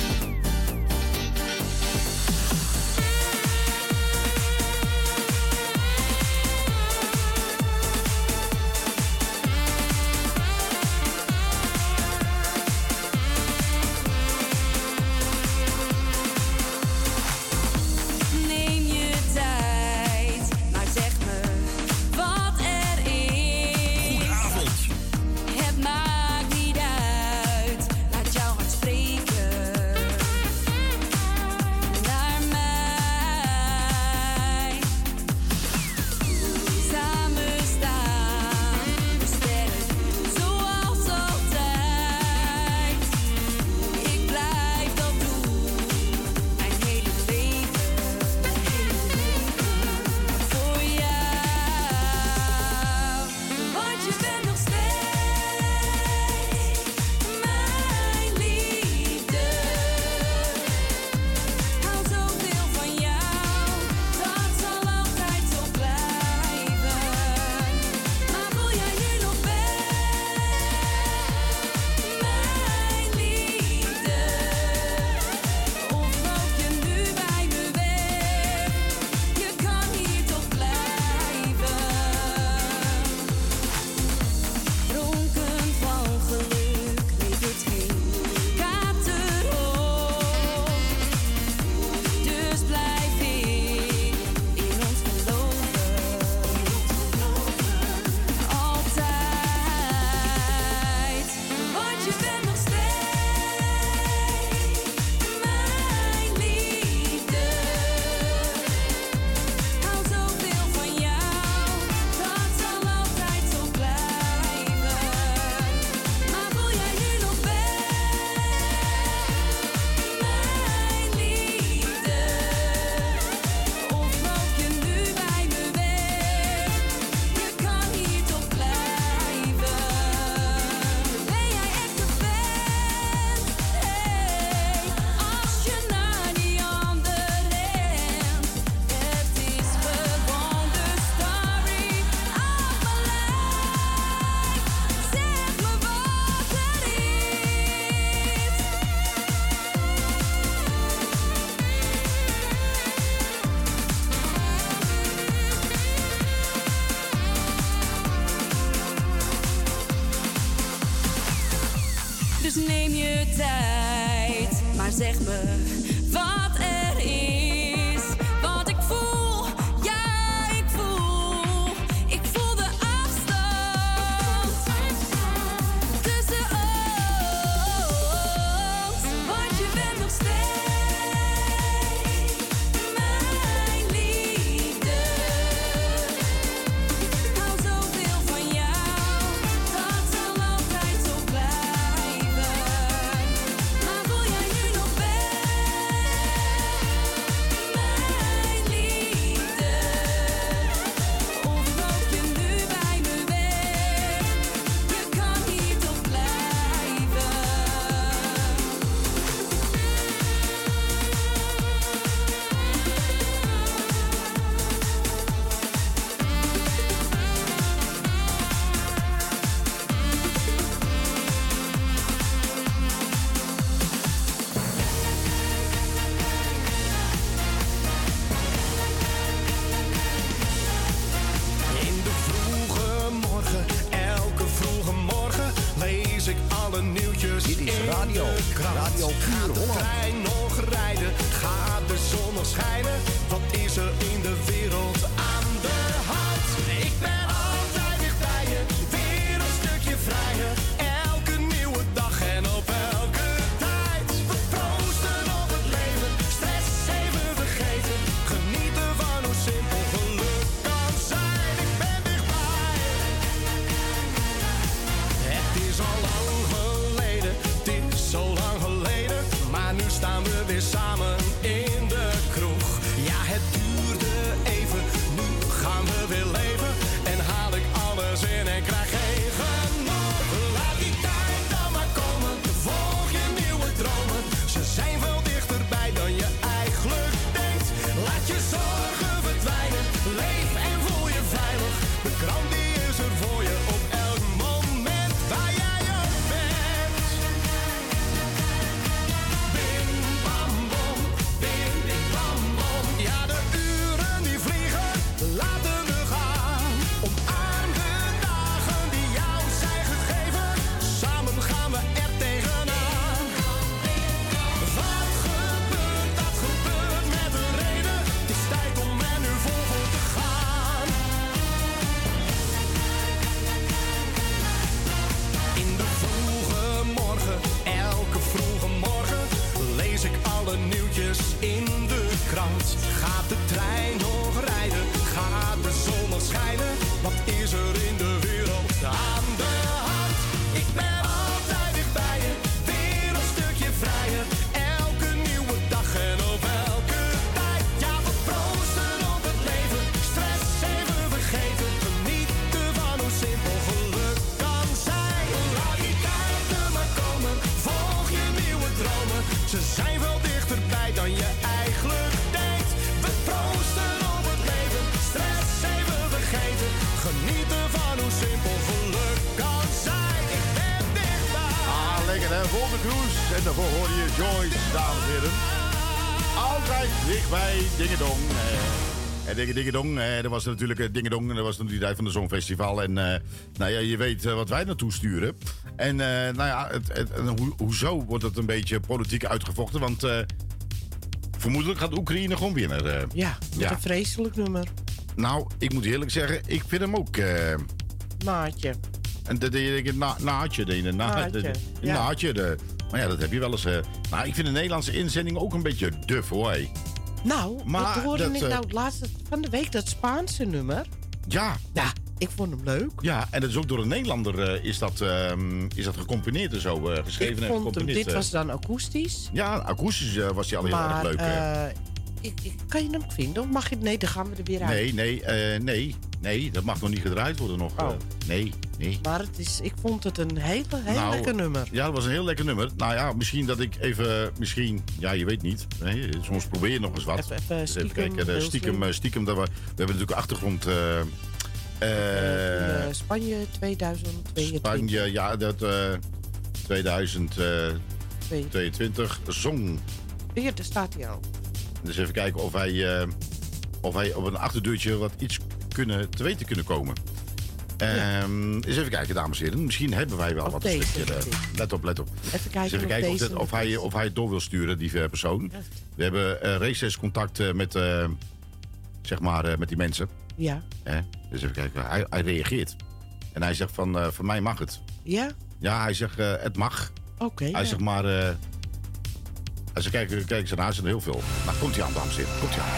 Dingedong. Eh, En Dinge Dingedong, eh, er was natuurlijk eh, Dingedong, en dat was natuurlijk die tijd van de Songfestival. En eh, nou ja, je weet eh, wat wij naartoe sturen. En eh, nou ja, het, het, hoezo wordt het een beetje politiek uitgevochten? Want eh, vermoedelijk gaat Oekraïne gewoon winnen. eh. Ja, met een vreselijk nummer. Nou, ik moet eerlijk zeggen, ik vind hem ook... eh, Maatje. en dat deed ik na, naadje. deed je, na, Naadje, de- ja. naadje, de, maar ja, dat heb je wel eens. eh. nou, ik vind de Nederlandse inzending ook een beetje duf hoor. Nou, Maar wat hoorde dat, ik eh, nou het laatste van de week? Dat Spaanse nummer. Ja. Ja, ik vond hem leuk. Ja, en dat is ook door een Nederlander eh, is, dat, ehm, is dat gecomponeerd en zo. eh, geschreven Ik en vond hem, dit was dan akoestisch. Ja, akoestisch was hij al heel erg leuk. Eh. eh, ik, ik, kan je hem vinden? Of mag je... Nee, dan gaan we er weer uit. nee, nee, eh, nee, nee, dat mag nog niet gedraaid worden nog. eh. Oh. nee, nee. Maar het is, ik vond het een hele, heel Nou, lekker nummer. Ja, dat was een heel lekker nummer. Nou ja, misschien dat ik even, misschien, ja, je weet niet. Hè, soms probeer je nog eens wat. Even- even stiekem, kijken, heel stiekem, eh, stiekem, dat we, we hebben natuurlijk achtergrond. eh, eh, Eh, Spanje 2022. Spanje, ja, dat eh 2022 zong. Hier, daar staat hij al. Dus even kijken of wij, eh, of wij op een achterdeurtje wat iets kunnen, te weten kunnen komen. Ehm, eens even kijken, dames en heren. Misschien hebben wij wel wat. een stukje, eh, ik. let op, let op. Even kijken Eens even kijken of, deze dit- of, hij, of hij het door wil sturen, die eh, persoon. We hebben rechtstreeks contact met, zeg maar, met die mensen. Ja. Dus even kijken, hij, hij reageert. En hij zegt van, voor mij mag het. Ja? Ja, hij zegt, het mag. Oké. Hij ja. zegt maar, als ze kijken, kijken ze naar, zijn er heel veel. Nou, komt hij aan, dames en heren, komt hij aan.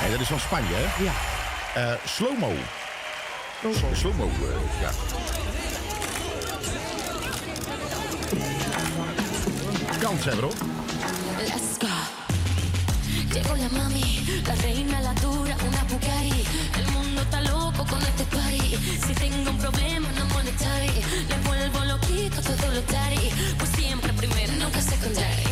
Hey, dat is van Spanje, hè? Ja. Eh, Slow-mo. Slow-mo, eh, ja. Kans hebben, hoor. Let's go. Llegó la mami, la reina, la dura, una Bugatti. El mundo está loco con este party. Si tengo un problema no monetary, le vuelvo loquito todo lo daddy. Pues siempre primero, nunca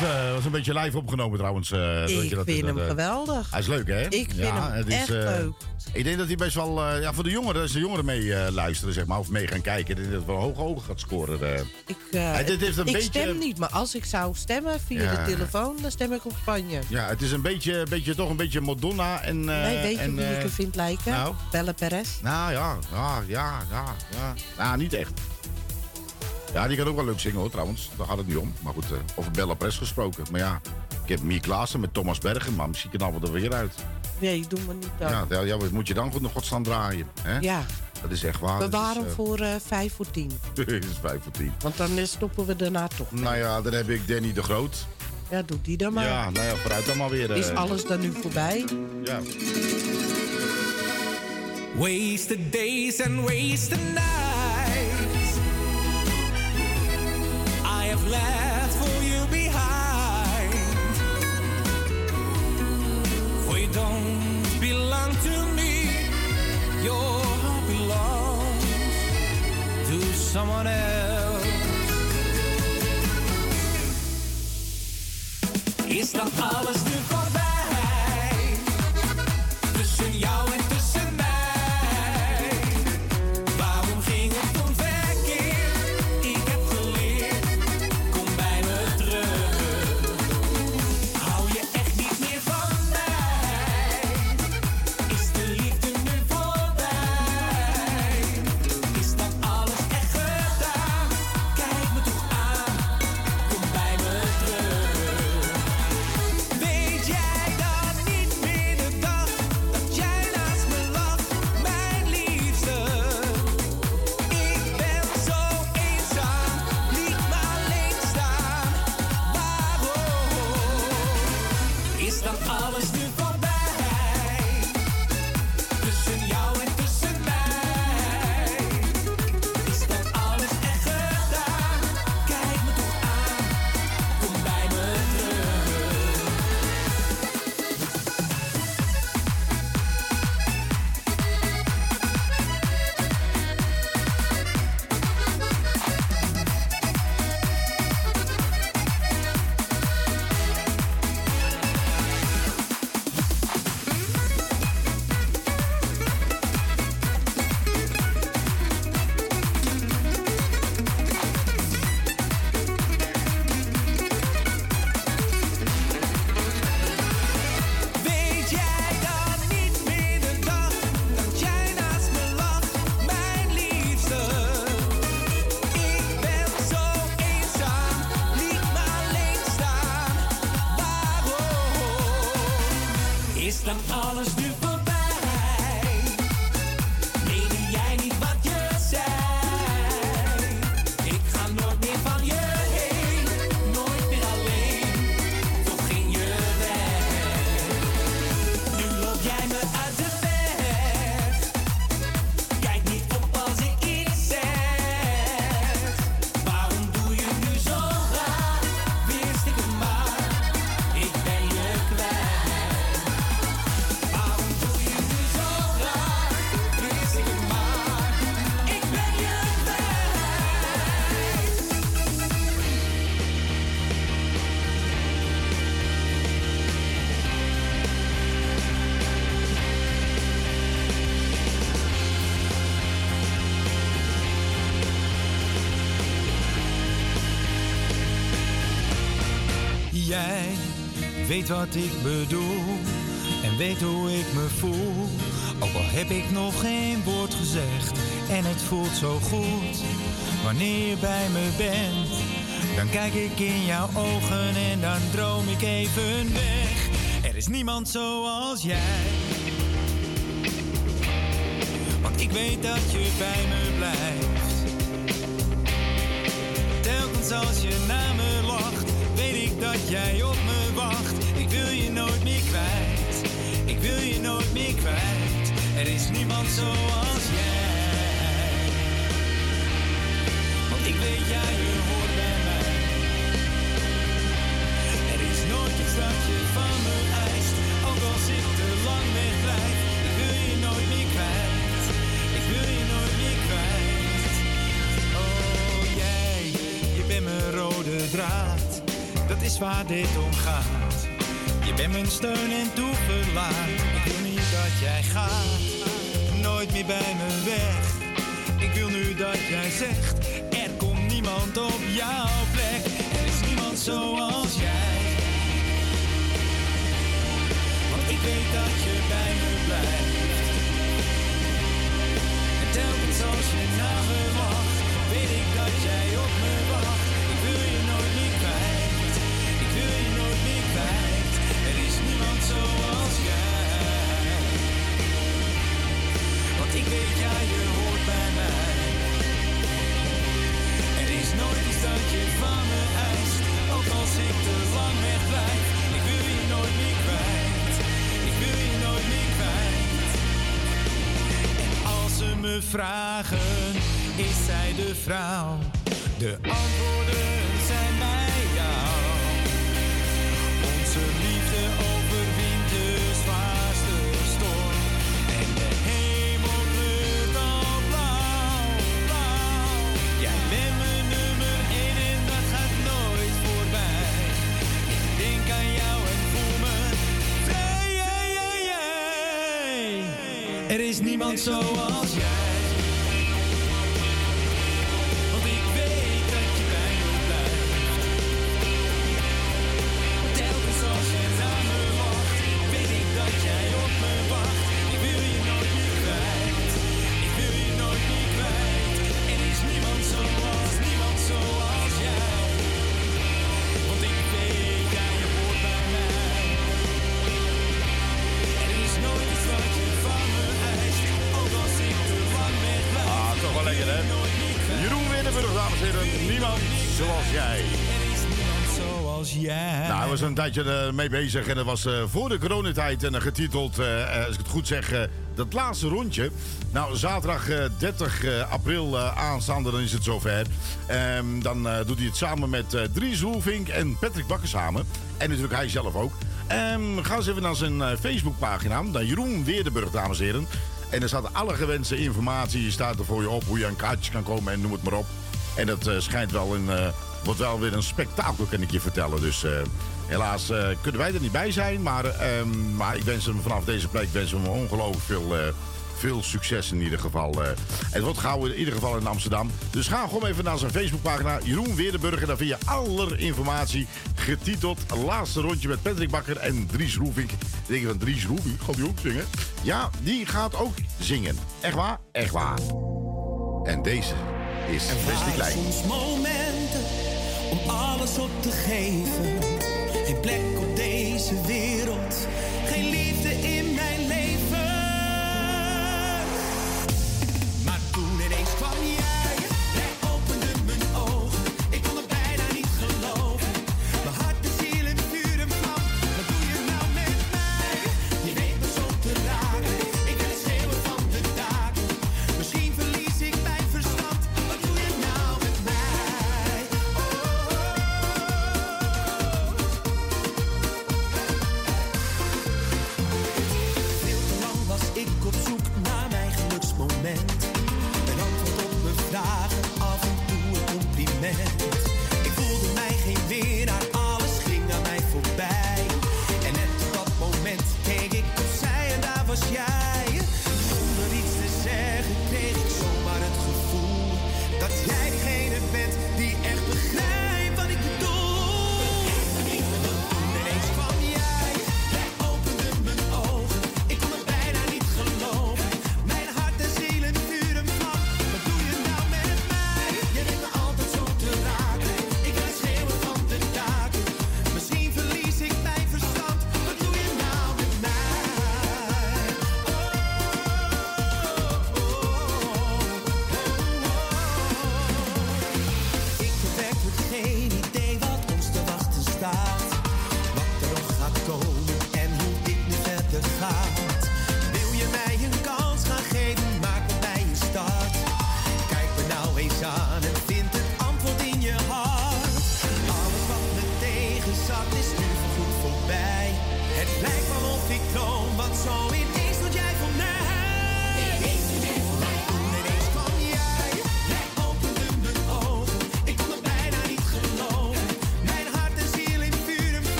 Nou, was het. was een beetje live opgenomen trouwens. eh, Ik je dat, vind hem eh, geweldig. Hij is leuk, hè? Ik vind hem echt eh, leuk. Ik denk dat hij best wel... ja, voor de jongeren, als de jongeren mee luisteren, zeg maar, of mee gaan kijken, dat het wel hoog hoog gaat scoren. Ik, Ja, dit heeft een ik beetje- stem niet, maar als ik zou stemmen via Ja. de telefoon, dan stem ik op Spanje. Ja, het is een beetje, beetje, toch een beetje Madonna en... nee, weet je en, wie ik er vind lijken? nou? Belle Perez. Nou ja, ja, ja, ja, ja. Nou, niet echt. Ja, die kan ook wel leuk zingen hoor, trouwens. Daar gaat het niet om. Maar goed, eh, over Bella Press gesproken. Maar ja, ik heb Mier Klaassen met Thomas Bergen, maar misschien knallen we er weer uit. Nee, doe maar niet dan. Ja, ja, moet je dan voor de godsnaam draaien? Hè? Ja. Dat is echt waar. We Dat waren eh, voor eh, vijf voor tien. Dit is vijf voor tien. Want dan stoppen we daarna toch. Nou ja, dan heb ik Danny de Groot. Ja, doe die dan maar. Ja, nou ja, vooruit dan maar weer. Is alles dan nu voorbij? Ja. Wasted days and wasted nights. Don't belong to me. Your heart belongs to someone else. Is dat alles weet wat ik bedoel en weet hoe ik me voel. Ook al heb ik nog geen woord gezegd en het voelt zo goed. Wanneer je bij me bent, dan kijk ik in jouw ogen en dan droom ik even weg. Er is niemand zoals jij. Want ik weet dat je bij me blijft. Telkens als je naar me lacht, weet ik dat jij op me wil je nooit meer kwijt. Ik wil je nooit meer kwijt. Er is niemand zoals jij. Want ik weet jij, je hoort bij mij. Er is nooit iets dat je van me eist. Ook als ik te lang wegblijf. Ik wil je nooit meer kwijt. Ik wil je nooit meer kwijt. Oh jij, je bent mijn rode draad. Dat is waar dit om gaat. Je bent mijn steun en toeverlaat. Ik wil niet dat jij gaat. Nooit meer bij me weg. Ik wil nu dat jij zegt. Er komt niemand op jouw plek. Er is niemand zoals jij. Want ik weet dat je me vragen, is zij de vrouw? De antwoorden zijn bij jou. Onze liefde overwint de zwaarste storm. En de hemel kleurt al blauw, blauw. Jij bent mijn nummer één en dat gaat nooit voorbij. Ik denk aan jou en voel me vrij. Er is niemand zoals jij. Tijdje eh, mee bezig en dat was eh, voor de coronatijd en eh, getiteld, als ik het goed zeg, dat laatste rondje. Nou, zaterdag eh, 30 eh, april aanstaande, dan is het zover. Ehm, dan doet hij het samen met Dries Roelvink en Patrick Bakker samen. En natuurlijk hij zelf ook. Ehm, ga eens even naar zijn Facebookpagina, naar Jeroen Weerdenburg, dames en heren. En er staat alle gewenste informatie, staat er voor je op, hoe je aan kaartjes kan komen en noem het maar op. En dat schijnt wel een, wordt wel weer een spektakel, kan ik je vertellen. Dus helaas eh, kunnen wij er niet bij zijn. Maar, ehm, maar ik wens hem vanaf deze plek wens hem ongelooflijk veel, eh, veel succes in ieder geval. eh. het wordt gauw in ieder geval in Amsterdam. Dus ga gewoon even naar zijn Facebookpagina. Jeroen Weerdenburg. En daar vind je alle informatie getiteld. Laatste rondje met Patrick Bakker en Dries Roelvink. Ik denk van Dries Roelvink, gaat die ook zingen? Ja, die gaat ook zingen. Echt waar? Echt waar. En deze is Wesley Klein. soms momenten om alles op te geven. Geen op deze wereld,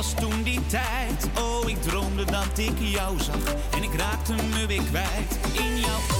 was toen die tijd. Oh, ik droomde dat ik jou zag en ik raakte me weer kwijt in jouw ogen.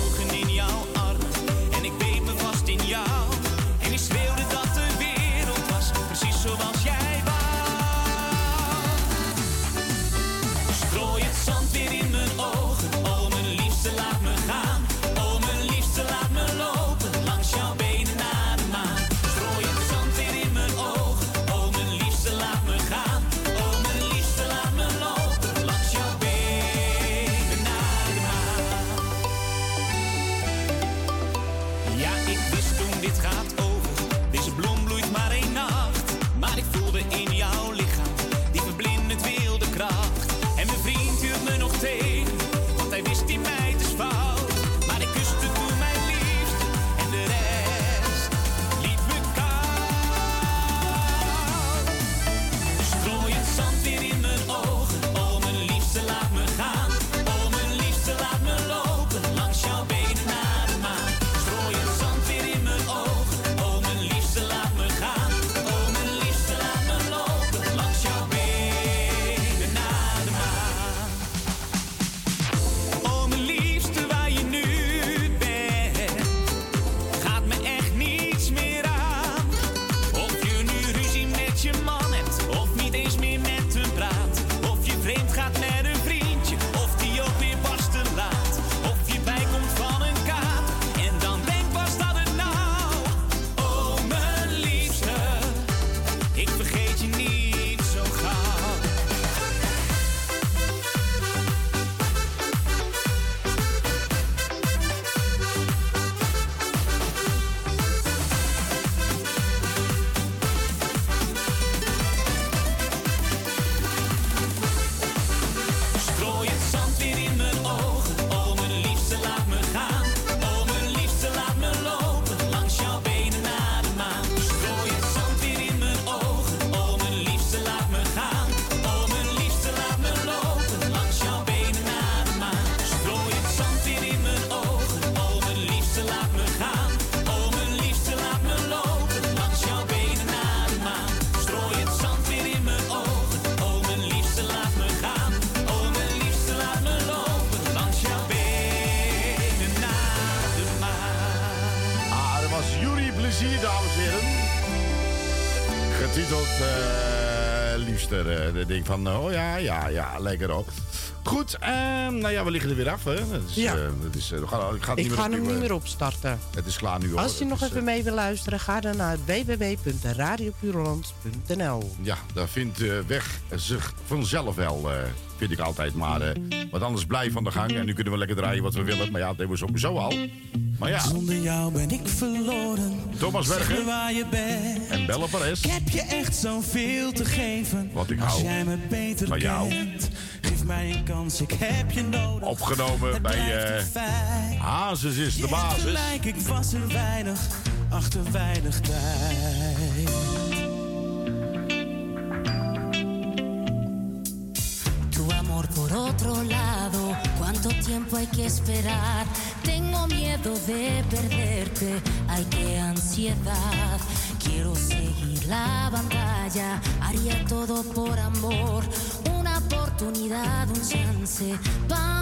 van, eh, oh ja, ja, ja, lekker ook Goed, ehm, nou ja, we liggen er weer af. Hè? Ja. Het is, eh, eh, ik ga, het hem niet meer opstarten. Het is klaar nu. Als je nog even mee wil luisteren, ga dan naar www.radiopureland.nl Ja, daar vindt de weg zich vanzelf wel, vind ik altijd. Maar wat anders blij van de gang en nu kunnen we lekker draaien wat we willen. Maar ja, dat hebben we sowieso al. Maar ja. Zonder jou ben ik verloren. Thomas Berger. Waar je bent, en Bella Perez. Heb je echt zoveel te geven. Wat ik hou. Als jij me beter van jou. Kent, geef mij een kans, ik heb je nodig. Opgenomen Het bij uh, Hazes is de basis. Gelijk, ik was er weinig, achter weinig tijd. Tu amor por otro lado, cuánto tiempo hay que esperar. Tengo miedo de perderte, ay qué ansiedad. Quiero seguir la batalla, haría todo por amor. Una oportunidad, un chance. Para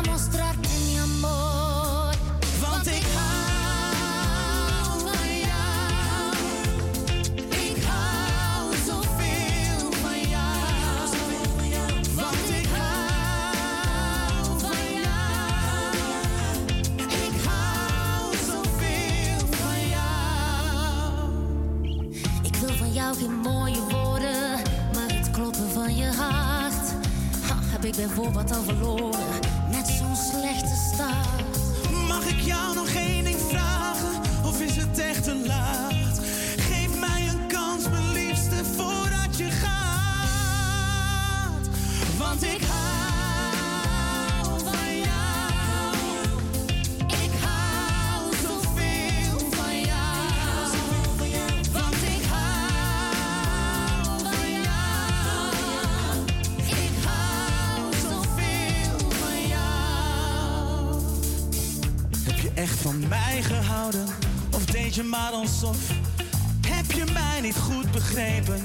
heb je mij niet goed begrepen?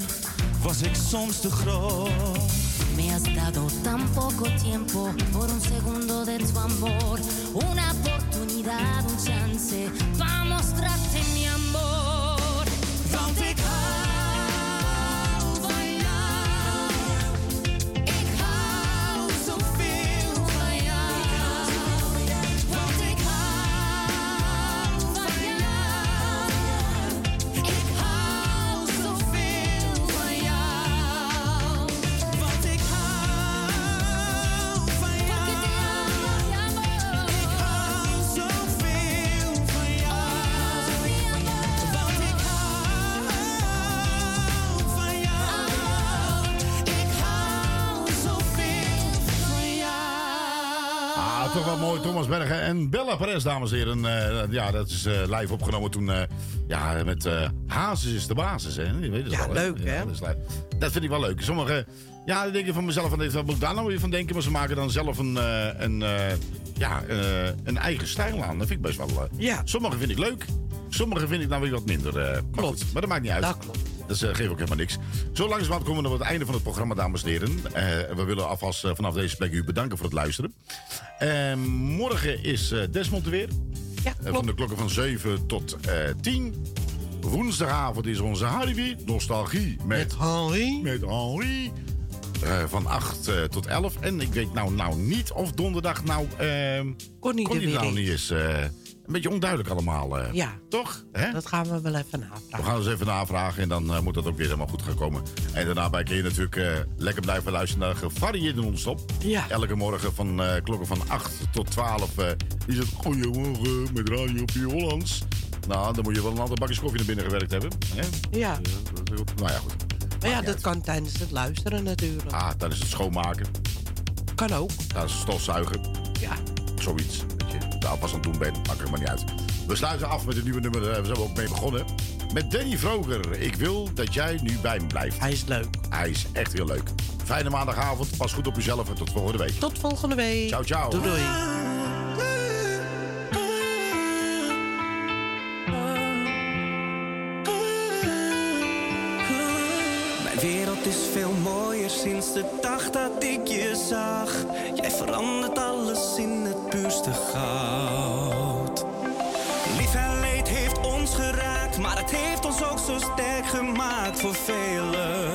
Was ik soms te groot? Me has dado tan poco tiempo por un segundo de tu amor. Una oportunidad, un chance para mostrarte mi amor. Bergen en Bella Perez, dames en heren. Eh, ja, dat is eh, live opgenomen toen. eh, ja, met Hazes is de basis, hè? Je weet het Ja, wel, leuk, hè? dat, is live. dat vind ik wel leuk. Sommige, ja, dan denk je van mezelf, van, wat moet ik daar nou weer van denken? Maar ze maken dan zelf een, een, ja, een eigen stijl aan. Dat vind ik best wel... Ja. Sommige vind ik leuk. Sommige vind ik dan weer wat minder. eh, maar goed, maar dat maakt niet uit. Dat klopt. Dat eh, geeft ook helemaal niks. Zo langzamerhand komen we op het einde van het programma, dames en heren. Eh, we willen alvast eh, vanaf deze plek u bedanken voor het luisteren. Morgen is eh, Desmond er weer. Ja, van de klokken van 7 tot eh 10. Woensdagavond is onze Harry. Nostalgie met, Henri. Met Henri. Eh, van 8 eh, tot 11. En ik weet nou, nou niet of donderdag nou... eh Connie weer nou is. niet is. Een beetje onduidelijk allemaal. eh. Ja. Toch? Hè? Dat gaan we wel even navragen. We gaan eens even navragen en dan eh, moet dat ook weer helemaal goed gaan komen. En daarna kun je natuurlijk eh, lekker blijven luisteren naar gevarieerde non-stop. Ja. Elke morgen van klokken van 8 tot 12 eh, is het Goedemorgen met Radio op Hollands. Nou, dan moet je wel een aantal bakjes koffie naar binnen gewerkt hebben. Hè? Ja. Nou ja, goed. Maar ja, dat kan tijdens het luisteren natuurlijk. Ah, is het schoonmaken. Kan ook. Dat is stofzuigen. Ja. Zoiets. Dat je de afwas aan het doen bent, maakt er maar niet uit. We sluiten af met een nieuwe nummer. Daar zijn we ook mee begonnen. Met Danny Vroger. Ik wil dat jij nu bij me blijft. Hij is leuk. Hij is echt heel leuk. Fijne maandagavond. Pas goed op jezelf en tot volgende week. Tot volgende week. Ciao, ciao. Doei, doei. Mijn wereld is veel mooier sinds de dag dat ik je zag. Jij verandert alles in gemaakt. Voor velen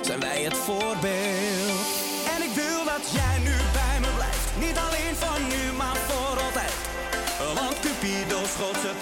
zijn wij het voorbeeld. En ik wil dat jij nu bij me blijft. Niet alleen van nu, maar voor altijd. Want Cupido schoot zijn